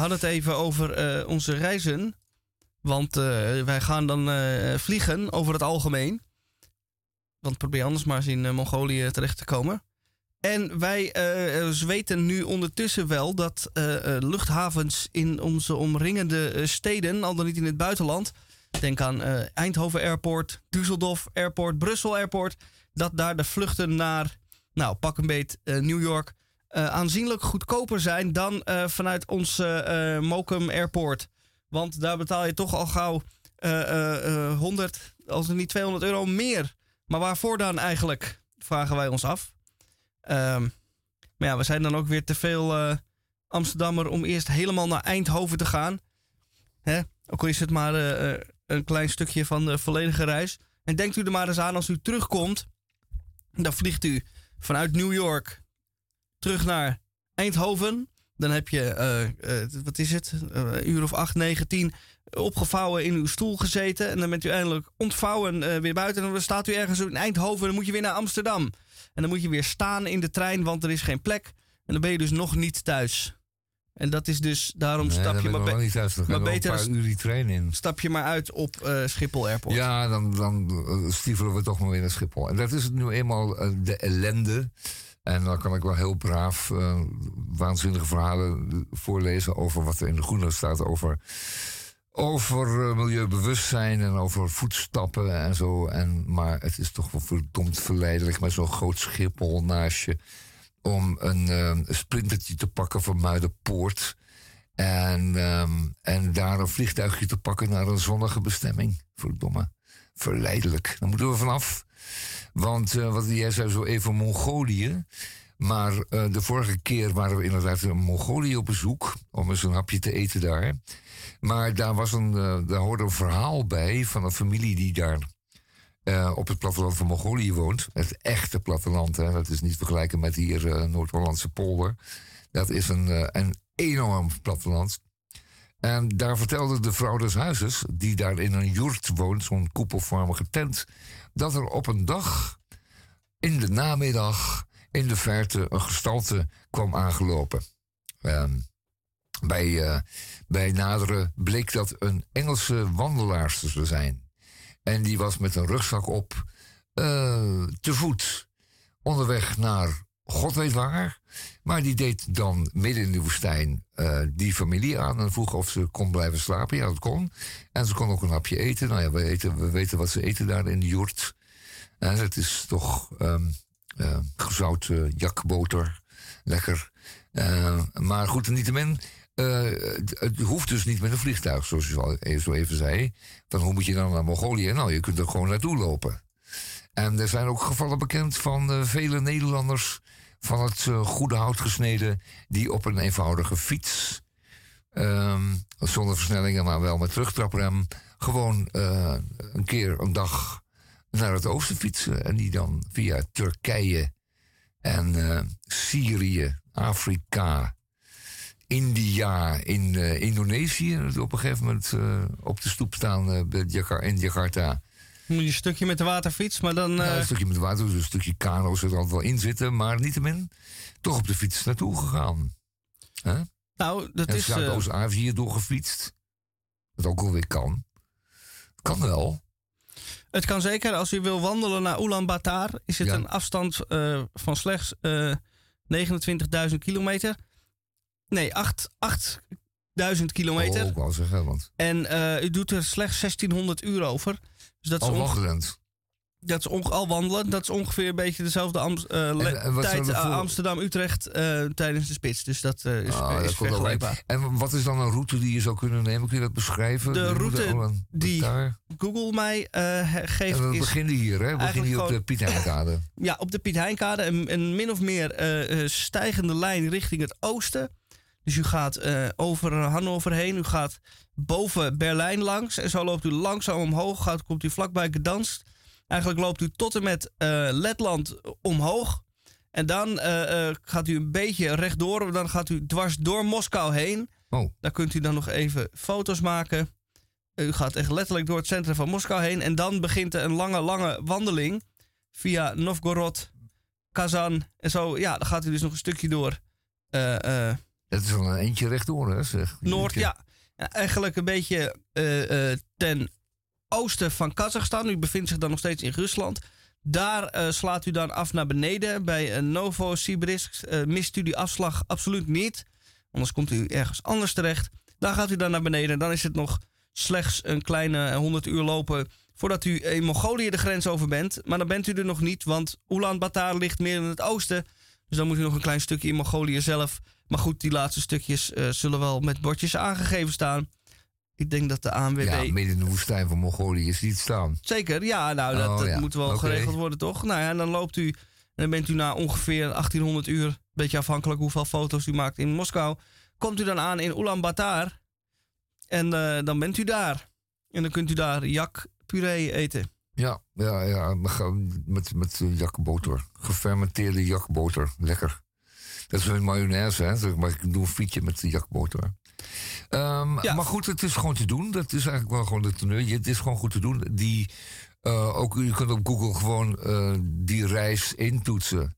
S1: Hadden het even over eh, onze reizen. Want eh, wij gaan dan eh, vliegen over het algemeen. Want probeer anders maar eens in Mongolië terecht te komen. En wij weten nu ondertussen wel dat luchthavens in onze omringende steden, al dan niet in het buitenland. Denk aan Eindhoven Airport, Düsseldorf Airport, Brussel Airport. Dat daar de vluchten naar, nou pak een beet, New York. Eh, aanzienlijk goedkoper zijn dan eh, vanuit ons eh, Mokum Airport. Want daar betaal je toch al gauw eh, eh, eh, 100, als niet 200 euro meer. Maar waarvoor dan eigenlijk? Vragen wij ons af. Ehm, maar ja, we zijn dan ook weer te veel Amsterdammer om eerst helemaal naar Eindhoven te gaan. Hè? Ook al is het maar een klein stukje van de volledige reis. En denkt u er maar eens aan als u terugkomt. Dan vliegt u vanuit New York terug naar Eindhoven. Dan heb je, eh, eh, wat is het, Eh, een uur of acht, negen, tien opgevouwen in uw stoel gezeten. En dan bent u eindelijk ontvouwen weer buiten. En dan staat u ergens in Eindhoven en dan moet je weer naar Amsterdam. En dan moet je weer staan in de trein, want er is geen plek. En dan ben je dus nog niet thuis. En dat is dus, daarom
S2: Nee,
S1: stap je maar, be-
S2: niet thuis.
S1: Maar beter
S2: een paar uur die trein in.
S1: stap je maar uit op Schiphol Airport.
S2: Ja, dan, dan stiefelen we toch maar weer naar Schiphol. En dat is nu eenmaal de ellende. En dan kan ik wel heel braaf eh, waanzinnige verhalen voorlezen over wat er in de groene staat over, over eh, milieubewustzijn en over voetstappen en zo. En, maar het is toch wel verdomd verleidelijk met zo'n groot Schiphol naast je om een eh, sprintertje te pakken van Muidenpoort. En, ehm, en daar een vliegtuigje te pakken naar een zonnige bestemming. Verdomme. Verleidelijk. Daar moeten we vanaf. Want eh, wat jij zei zo even Mongolië. Maar eh, de vorige keer waren we inderdaad in Mongolië op bezoek. Om eens een hapje te eten daar. Maar daar, was een, eh, daar hoorde een verhaal bij van een familie die daar op het platteland van Mongolië woont. Het echte platteland, hè. dat is niet vergelijken met hier Noord-Hollandse polder. Dat is een, een enorm platteland. En daar vertelde de vrouw des huizes, die daar in een joert woont, zo'n koepelvormige tent, dat er op een dag, in de namiddag, in de verte een gestalte kwam aangelopen. Ehm, bij, eh, bij nadere bleek dat een Engelse wandelaarster te zijn. En die was met een rugzak op eh, te voet onderweg naar God weet waar. Maar die deed dan midden in de woestijn eh, die familie aan en vroeg of ze kon blijven slapen. Ja, dat kon. En ze kon ook een hapje eten. Nou ja, we, eten, we weten wat ze eten daar in de joert. En het is toch um, uh, gezout uh, jakboter. Lekker. maar goed, niettemin. Het, het hoeft dus niet met een vliegtuig, zoals je al zo even zei. Van hoe moet je dan naar Mongolië? Nou, je kunt er gewoon naartoe lopen. En er zijn ook gevallen bekend van vele Nederlanders van het uh, goede hout gesneden, die op een eenvoudige fiets, um, zonder versnellingen, maar wel met terugtraprem, gewoon uh, een keer een dag naar het oosten fietsen. En die dan via Turkije en uh, Syrië, Afrika, India, in Indonesië, op een gegeven moment op de stoep staan in Jakarta
S1: moet je een stukje met de waterfiets, maar dan...
S2: Ja, een stukje met de water, dus een stukje kano zit er altijd wel in zitten. Maar niettemin, toch op de fiets naartoe gegaan. Huh?
S1: Nou, dat
S2: en
S1: is...
S2: Zuidoost-Azië uh, doorgefietst. Dat ook alweer kan. Kan wel.
S1: Het kan zeker. Als u wil wandelen naar Ulaanbaatar... is het ja. een afstand uh, van slechts uh, 29.000 kilometer. Nee, 8.000 kilometer.
S2: Oh, ik wou zeggen, want...
S1: En u doet er slechts 1600 uur over. Dus dat is
S2: al wandelend.
S1: Dat is al wandelen. Dat is ongeveer een beetje dezelfde uh, en, tijd uh, Amsterdam-Utrecht uh, tijdens de spits. Dus dat is,
S2: ah,
S1: is vergelijkbaar.
S2: En wat is dan een route die je zou kunnen nemen? Kun je dat beschrijven?
S1: De route die Google mij geeft
S2: en we
S1: is...
S2: beginnen hier, hè? We beginnen hier op de Piet Heinkade. [laughs]
S1: ja, op de Piet Heinkade. Een, een min of meer stijgende lijn richting het oosten. Dus u gaat over Hannover heen. U gaat boven Berlijn langs. En zo loopt u langzaam omhoog. Gaat, komt u vlakbij Gdansk. Eigenlijk loopt u tot en met uh, Letland omhoog. En dan uh, uh, gaat u een beetje rechtdoor. Dan gaat u dwars door Moskou heen.
S2: Oh.
S1: Daar kunt u dan nog even foto's maken. U gaat echt letterlijk door het centrum van Moskou heen. En dan begint er een lange, lange wandeling. Via Novgorod, Kazan. En zo, ja, dan gaat u dus nog een stukje door.
S2: Het is wel een eentje rechtdoor, hè? Zeg.
S1: Noord, ja eigenlijk een beetje uh, uh, ten oosten van Kazachstan. U bevindt zich dan nog steeds in Rusland. Daar uh, slaat u dan af naar beneden bij Novosibirsk. mist u die afslag absoluut niet. Anders komt u ergens anders terecht. Daar gaat u dan naar beneden. Dan is het nog slechts een kleine 100 uur lopen voordat u in Mongolië de grens over bent. Maar dan bent u er nog niet, want Ulaanbaatar ligt meer in het oosten. Dus dan moet u nog een klein stukje in Mongolië zelf maar goed, die laatste stukjes uh, zullen wel met bordjes aangegeven staan. Ik denk dat de ANWB...
S2: Ja, midden in de woestijn van Mongolië ziet staan.
S1: Zeker, ja, nou, dat, oh, dat ja. moet wel okay. geregeld worden, toch? Nou ja, en dan loopt u... En dan bent u na ongeveer 1800 uur, een beetje afhankelijk hoeveel foto's u maakt in Moskou, komt u dan aan in Ulaanbaatar. En uh, dan bent u daar. En dan kunt u daar jak puree eten.
S2: Ja, ja, ja met, met jakboter. Gefermenteerde jakboter. Lekker. Dat is een mayonaise, hè. Maar ik doe een frietje met de jakboter. Um, ja. Maar goed, het is gewoon te doen. Dat is eigenlijk wel gewoon de teneur. Het is gewoon goed te doen. Die, uh, ook, je kunt op Google gewoon uh, die reis intoetsen.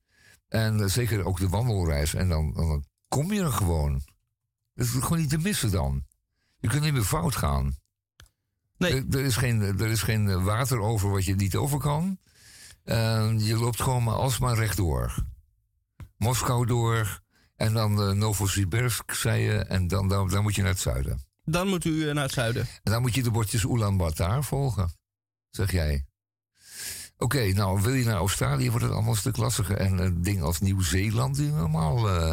S2: En uh, zeker ook de wandelreis. En dan, dan kom je er gewoon. Dat is gewoon niet te missen dan. Je kunt niet meer fout gaan.
S1: Nee.
S2: Er, er is, geen, er is geen water over wat je niet over kan. je loopt gewoon maar alsmaar rechtdoor. Moskou door. En dan uh, Novosibirsk, zei je. En dan, dan, dan, moet je naar het zuiden.
S1: Dan moet u uh, naar het zuiden.
S2: En dan moet je de bordjes Ulaanbaatar volgen. Zeg jij. Oké, okay, nou wil je naar Australië, wordt het allemaal een stuk lastiger. En een ding als Nieuw-Zeeland, helemaal. Uh,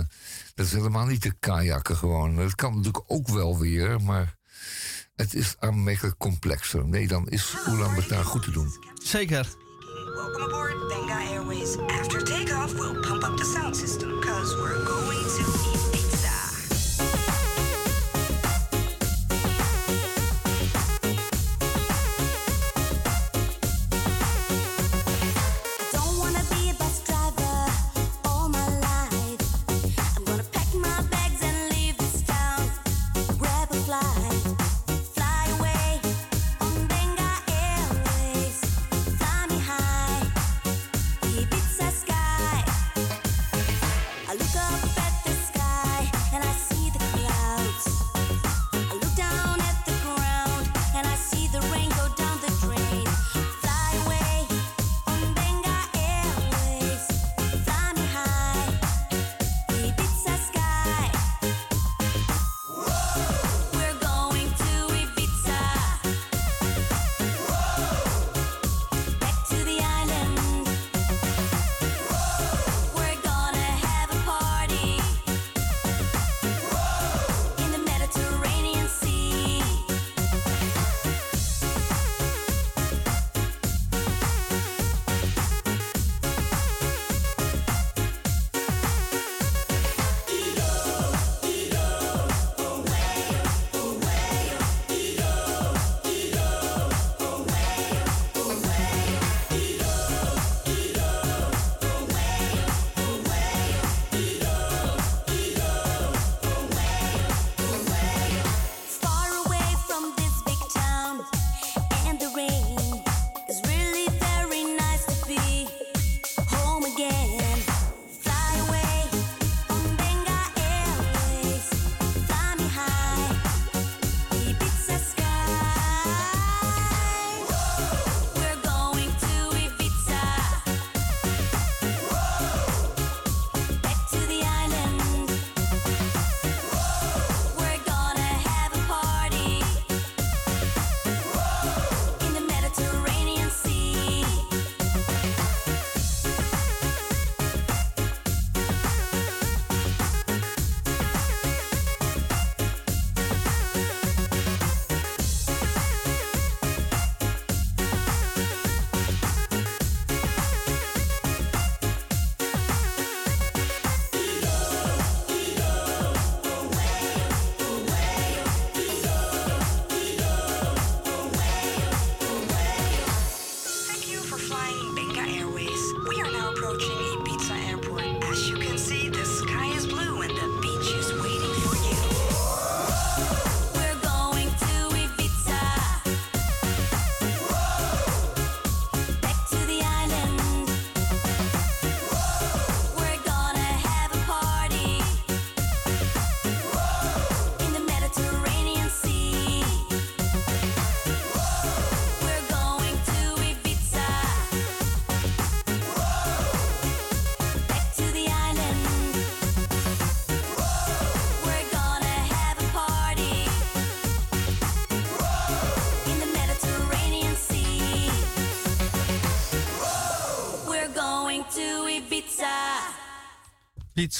S2: dat is helemaal niet te kajakken gewoon. Dat kan natuurlijk ook wel weer, maar het is aanmerkelijk complexer. Nee, dan is Ulaanbaatar goed te doen.
S1: Zeker.
S7: Welcome aboard Benga Airways. After takeoff, we'll pump up the sound system because we're going to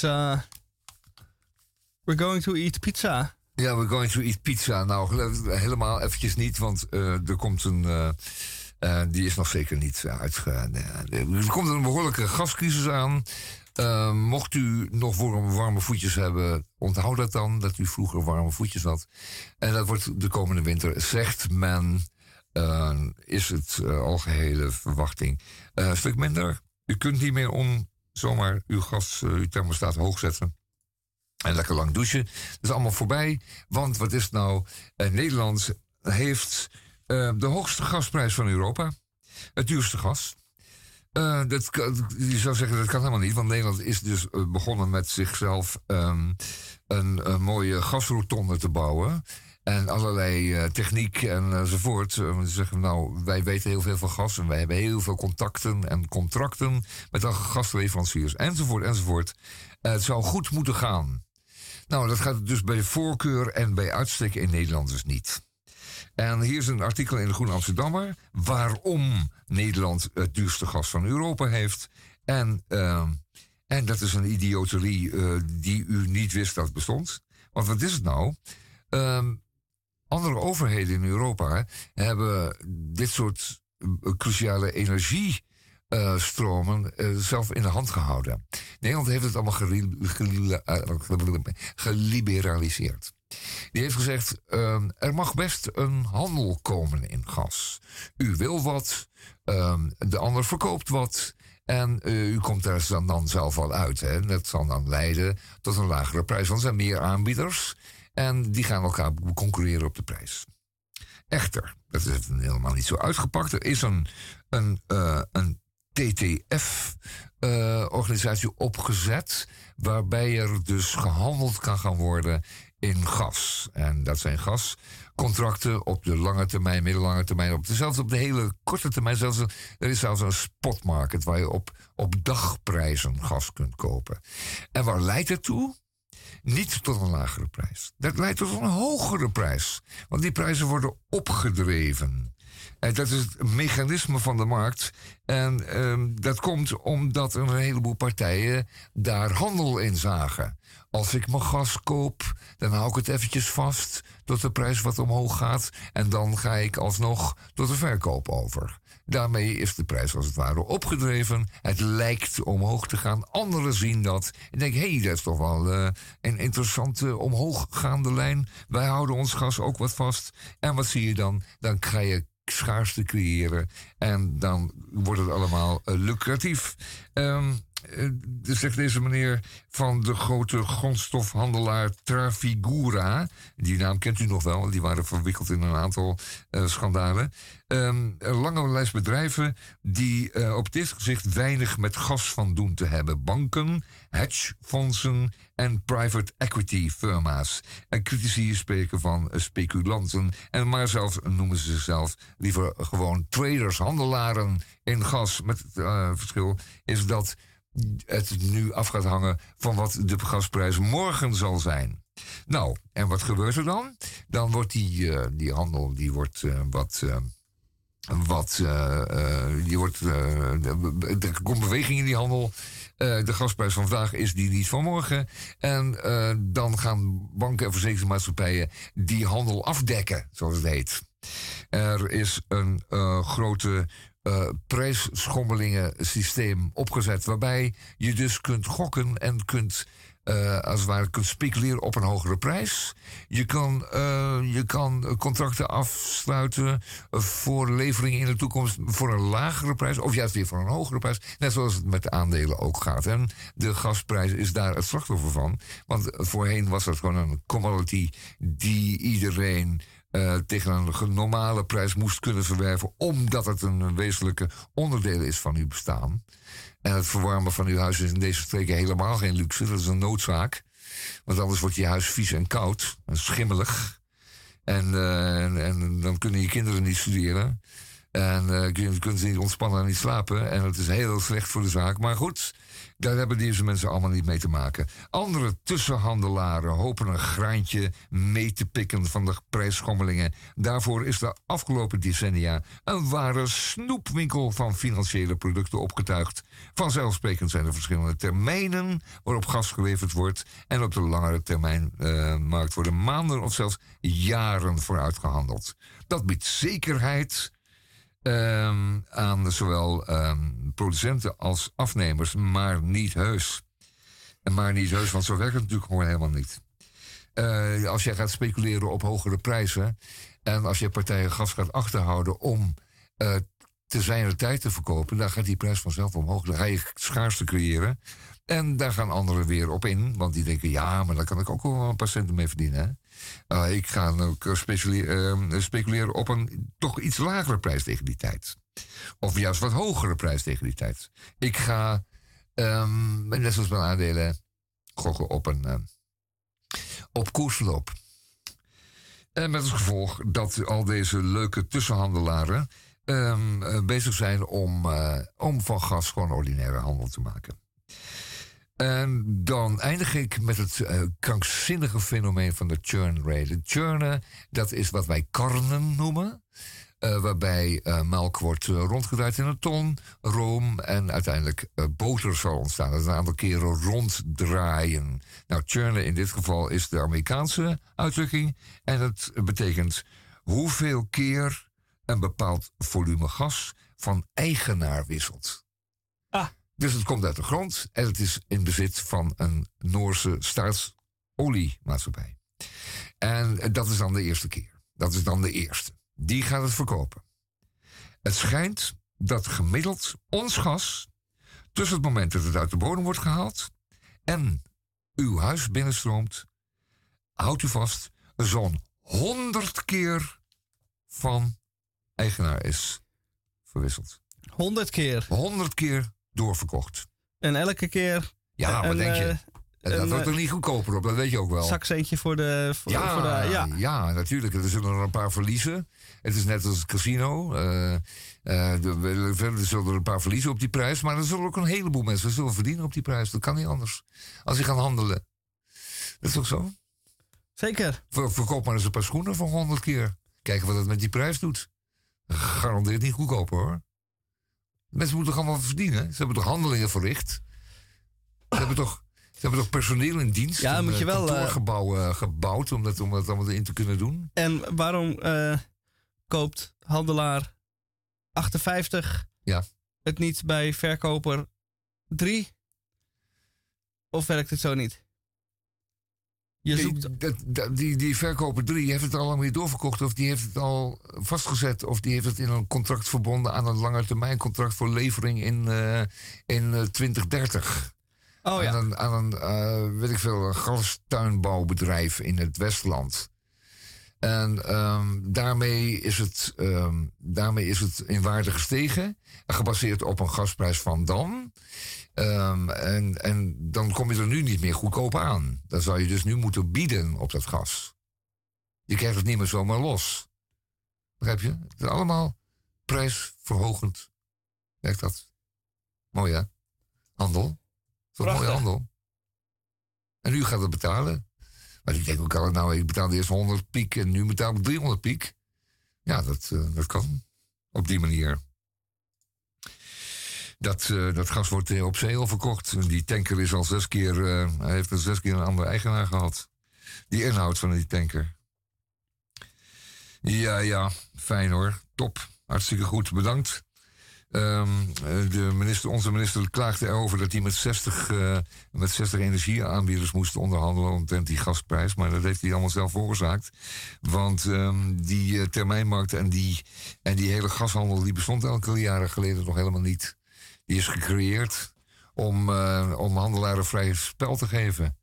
S8: We're going to
S1: eat pizza.
S2: Ja, we're going to eat pizza. Nou, helemaal eventjes niet, want eh, er komt een... eh, eh, die is nog zeker niet uitgegaan. er komt een behoorlijke gascrisis aan. Mocht u nog warme, warme voetjes hebben, onthoud dat dan, dat u vroeger warme voetjes had. En dat wordt de komende winter, zegt men, is het eh, algehele verwachting. Een stuk minder. U kunt niet meer om zomaar uw gas, eh, uw thermostaat hoog zetten. En lekker lang douchen. Dat is allemaal voorbij. Want wat is nou? Eh, Nederland heeft eh, de hoogste gasprijs van Europa. Het duurste gas. Dat, je zou zeggen dat kan helemaal niet. Want Nederland is dus begonnen met zichzelf ehm, een, een mooie gasrotonde te bouwen. En allerlei eh, techniek en enzovoort. Eh, ze zeggen, nou, wij weten heel veel van gas. En wij hebben heel veel contacten en contracten met al gasleveranciers. Enzovoort, enzovoort. Eh, het zou goed moeten gaan. Nou, dat gaat dus bij voorkeur en bij uitstek in Nederland dus niet. En hier is een artikel in de Groene Amsterdammer... waarom Nederland het duurste gas van Europa heeft. En, eh, en dat is een idioterie eh, die u niet wist dat bestond. Want wat is het nou? Ehm, andere overheden in Europa hebben dit soort eh, cruciale energiestromen eh, zelf in de hand gehouden. Nederland heeft het allemaal eh, geliberaliseerd. Die heeft gezegd: er mag best een handel komen in gas. U wil wat, de ander verkoopt wat. En u komt daar dan, dan zelf wel uit. Hè. Dat zal dan leiden tot een lagere prijs. Want er zijn meer aanbieders. En die gaan elkaar concurreren op de prijs. Echter, dat is helemaal niet zo uitgepakt. Er is een, een, eh, een TTF-organisatie opgezet. Waarbij er dus gehandeld kan gaan worden in gas. En dat zijn gascontracten op de lange termijn, middellange termijn. Op de, zelfs op de hele korte termijn. Zelfs, er is zelfs een spotmarket waar je op, op dagprijzen gas kunt kopen. En waar leidt het toe? Niet tot een lagere prijs. Dat leidt tot een hogere prijs. Want die prijzen worden opgedreven. En dat is het mechanisme van de markt. En ehm, dat komt omdat een heleboel partijen daar handel in zagen. Als ik mijn gas koop, dan hou ik het eventjes vast tot de prijs wat omhoog gaat. En dan ga ik alsnog tot de verkoop over. Daarmee is de prijs als het ware opgedreven. Het lijkt omhoog te gaan. Anderen zien dat. En denken, hé, hey, dat is toch wel eh, een interessante omhooggaande lijn. Wij houden ons gas ook wat vast. En wat zie je dan? Dan ga je schaarste creëren. En dan wordt het allemaal eh, lucratief. Eh, zegt deze meneer van de grote grondstofhandelaar Trafigura. Die naam kent u nog wel, die waren verwikkeld in een aantal eh, schandalen. Ehm, een lange lijst bedrijven die eh, op dit gezicht weinig met gas van doen te hebben. Banken, hedgefondsen en private equity firma's. En critici spreken van eh, speculanten. En maar zelfs noemen ze zichzelf liever gewoon traders, handelaren in gas. Met het eh, verschil is dat het nu af gaat hangen van wat de gasprijs morgen zal zijn. Nou, en wat gebeurt er dan? Dan wordt die, eh, die handel die wordt, eh, wat. eh, wat die wordt, er komt beweging in die handel. De gasprijs van vandaag is die niet van morgen. En dan gaan banken en verzekeringsmaatschappijen die handel afdekken, zoals het heet. Er is een grote eh prijsschommelingen systeem opgezet. Waarbij je dus kunt gokken en kunt, eh, als het ware, kunt speculeren op een hogere prijs. Je kan, eh, je kan contracten afsluiten voor leveringen in de toekomst voor een lagere prijs. Of juist weer voor een hogere prijs. Net zoals het met de aandelen ook gaat. En de gasprijs is daar het slachtoffer van. Want voorheen was dat gewoon een commodity die iedereen eh, tegen een normale prijs moest kunnen verwerven, omdat het een wezenlijke onderdeel is van uw bestaan. En het verwarmen van uw huis is in deze streken helemaal geen luxe, dat is een noodzaak. Want anders wordt je huis vies en koud en schimmelig. En, eh, en, dan kunnen je kinderen niet studeren. En eh, kunnen ze niet ontspannen en niet slapen. En het is heel slecht voor de zaak. Maar goed, daar hebben deze mensen allemaal niet mee te maken. Andere tussenhandelaren hopen een graantje mee te pikken van de prijsschommelingen. Daarvoor is de afgelopen decennia een ware snoepwinkel van financiële producten opgetuigd. Vanzelfsprekend zijn er verschillende termijnen waarop gas geleverd wordt. En op de langere termijn eh, markt worden maanden of zelfs jaren vooruit gehandeld. Dat biedt zekerheid ehm, aan zowel ehm, producenten als afnemers, maar niet heus. En maar niet heus, want zo werkt het natuurlijk gewoon helemaal niet. Eh, als jij gaat speculeren op hogere prijzen en als je partijen gas gaat achterhouden om eh, te zijner tijd te verkopen, dan gaat die prijs vanzelf omhoog. Dan ga je schaarste creëren. En daar gaan anderen weer op in, want die denken, ja, maar daar kan ik ook wel een paar centen mee verdienen. Uh, ik ga ook speculeren, uh, speculeren op een toch iets lagere prijs tegen die tijd. Of juist wat hogere prijs tegen die tijd. Ik ga, um, net zoals mijn aandelen, gokken op een uh, op koersverloop. En met als gevolg dat al deze leuke tussenhandelaren um, uh, bezig zijn om, uh, om van gas gewoon ordinaire handel te maken. En dan eindig ik met het uh, krankzinnige fenomeen van de churn rate. Churnen, dat is wat wij karnen noemen. Uh, waarbij uh, melk wordt uh, rondgedraaid in een ton, room en uiteindelijk boter zal ontstaan. Dat is een aantal keren ronddraaien. Nou, churnen in dit geval is de Amerikaanse uitdrukking. En het betekent hoeveel keer een bepaald volume gas van eigenaar wisselt.
S1: Ah.
S2: Dus het komt uit de grond en het is in bezit van een Noorse staatsoliemaatschappij. En dat is dan de eerste keer. Dat is dan de eerste. Die gaat het verkopen. Het schijnt dat gemiddeld ons gas tussen het moment dat het uit de bodem wordt gehaald en uw huis binnenstroomt houd u vast, zo'n 100 keer van eigenaar is verwisseld.
S1: 100 keer.
S2: 100 keer doorverkocht.
S1: En elke keer
S2: Ja, wat denk je?
S1: eh,
S2: En dat wordt er niet goedkoper op, dat weet je ook wel.
S1: zakcentje voor de... Voor,
S2: Ja,
S1: voor de ja.
S2: ja. natuurlijk. Er zullen er een paar verliezen. Het is net als het casino. Er zullen er een paar verliezen op die prijs. Maar er zullen ook een heleboel mensen zullen verdienen op die prijs. Dat kan niet anders. Als ze gaan handelen. Dat is toch zo?
S1: Zeker.
S2: Ver- verkoop maar eens een paar schoenen voor 100 keer. Kijken wat het met die prijs doet. Garandeert niet goedkoper hoor. Mensen moeten toch allemaal verdienen? Ze hebben toch handelingen verricht? Ze hebben toch, ze hebben toch personeel in dienst?
S1: Ja, moet je
S2: eh,
S1: wel, eh,
S2: kantoorgebouw eh, gebouwd om dat, om dat allemaal in te kunnen doen?
S1: En waarom koopt handelaar 58
S2: Ja.
S1: het niet bij verkoper 3? Of werkt het zo niet? Je
S2: Die,
S1: zoekt...
S2: die, die verkoper 3 heeft het al lang weer doorverkocht. Of die heeft het al vastgezet. Of die heeft het in een contract verbonden aan een langetermijncontract voor levering in, eh, in eh, 2030.
S1: Oh ja.
S2: Aan een, aan een eh, weet ik veel, een gastuinbouwbedrijf in het Westland. En ehm, daarmee, is het, ehm, daarmee is het in waarde gestegen. Gebaseerd op een gasprijs van dan. Ehm, en, en dan kom je er nu niet meer goedkoop aan. Dan zou je dus nu moeten bieden op dat gas. Je krijgt het niet meer zomaar los. Begrijp je? Het is allemaal prijsverhogend. Werkt dat? Mooi hè? Handel. Toch mooie
S1: Prachtig.
S2: handel. En nu gaat het betalen. Maar ik denk ook al, nou, ik betaalde eerst 100 piek en nu betaal ik 300 piek. Ja, dat, eh, dat kan. Op die manier. Dat, eh, dat gas wordt eh, op zee al verkocht. Die tanker is al zes keer, heeft er zes keer een andere eigenaar gehad. Die inhoud van die tanker. Ja, ja, fijn hoor. Top. Hartstikke goed. Bedankt. Eh, de minister, onze minister klaagde erover dat hij met 60, eh, met 60 energieaanbieders moest onderhandelen omtrent die gasprijs. Maar dat heeft hij allemaal zelf veroorzaakt. Want ehm, die eh, termijnmarkt en die, en die hele gashandel die bestond enkele jaren geleden nog helemaal niet. Die is gecreëerd om, om handelaren vrij spel te geven.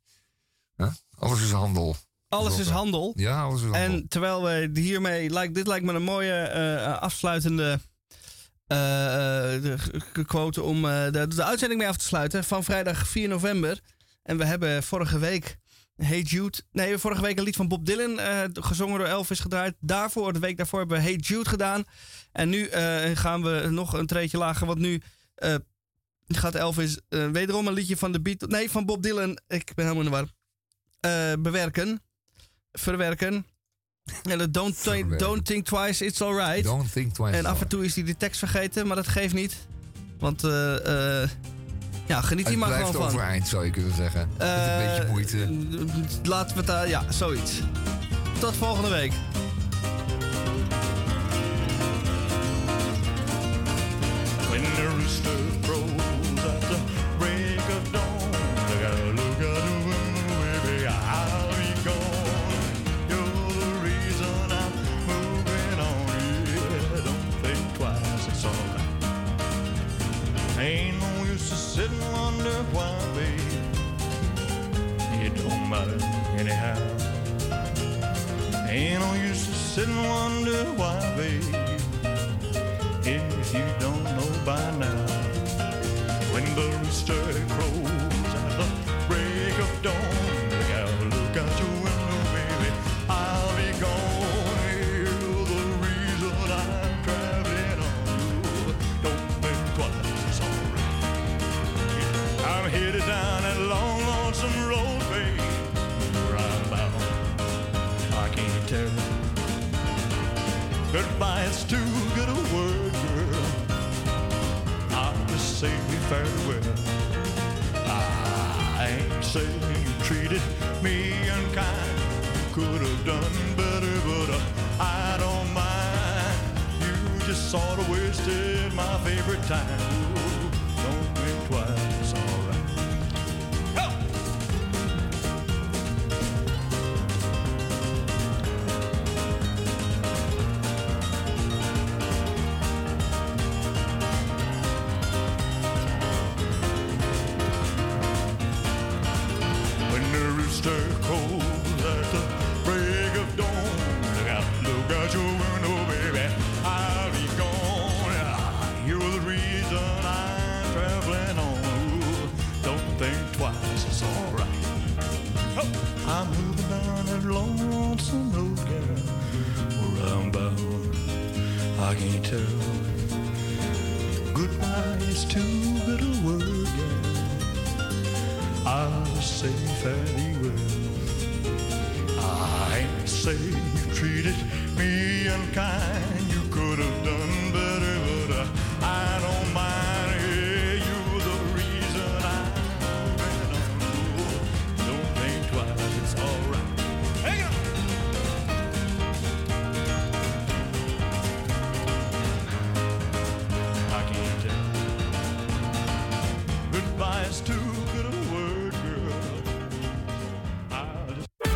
S2: Huh? Alles is handel.
S1: Alles is handel.
S2: Ja, alles is handel.
S1: En terwijl we hiermee, dit lijkt me een mooie afsluitende de g- quote om eh, de, de uitzending mee af te sluiten van vrijdag 4 november. En we hebben vorige week Hey Jude, nee, vorige week een lied van Bob Dylan eh, gezongen door Elvis gedraaid. Daarvoor, de week daarvoor hebben we Hey Jude gedaan. En nu eh, gaan we nog een treetje lager, want nu eh, gaat Elvis eh, wederom een liedje van de Beatles, nee, van Bob Dylan, ik ben helemaal in de war, eh, bewerken, verwerken. [laughs] En dat don't, don't think twice, it's alright.
S2: Don't think twice.
S1: En af en toe is hij de tekst vergeten, maar dat geeft niet. Want, eh, eh, ja, geniet
S2: Het
S1: hier maar
S2: blijft
S1: gewoon van.
S2: overeind, zou je kunnen zeggen. Met een beetje
S1: Eh,
S2: moeite.
S1: Laten we het daar, ja, zoiets. Tot volgende week.
S4: When the rooster crows matter anyhow. Ain't no use to sit and wonder why, babe if you don't me unkind. Could have done better, but uh, I don't mind. You just sort of wasted my favorite time. Lonesome road, girl. Where I'm bound, I can't tell. Goodbye is too good a word, girl. I'll say fairly well. I ain't say you treated me unkind.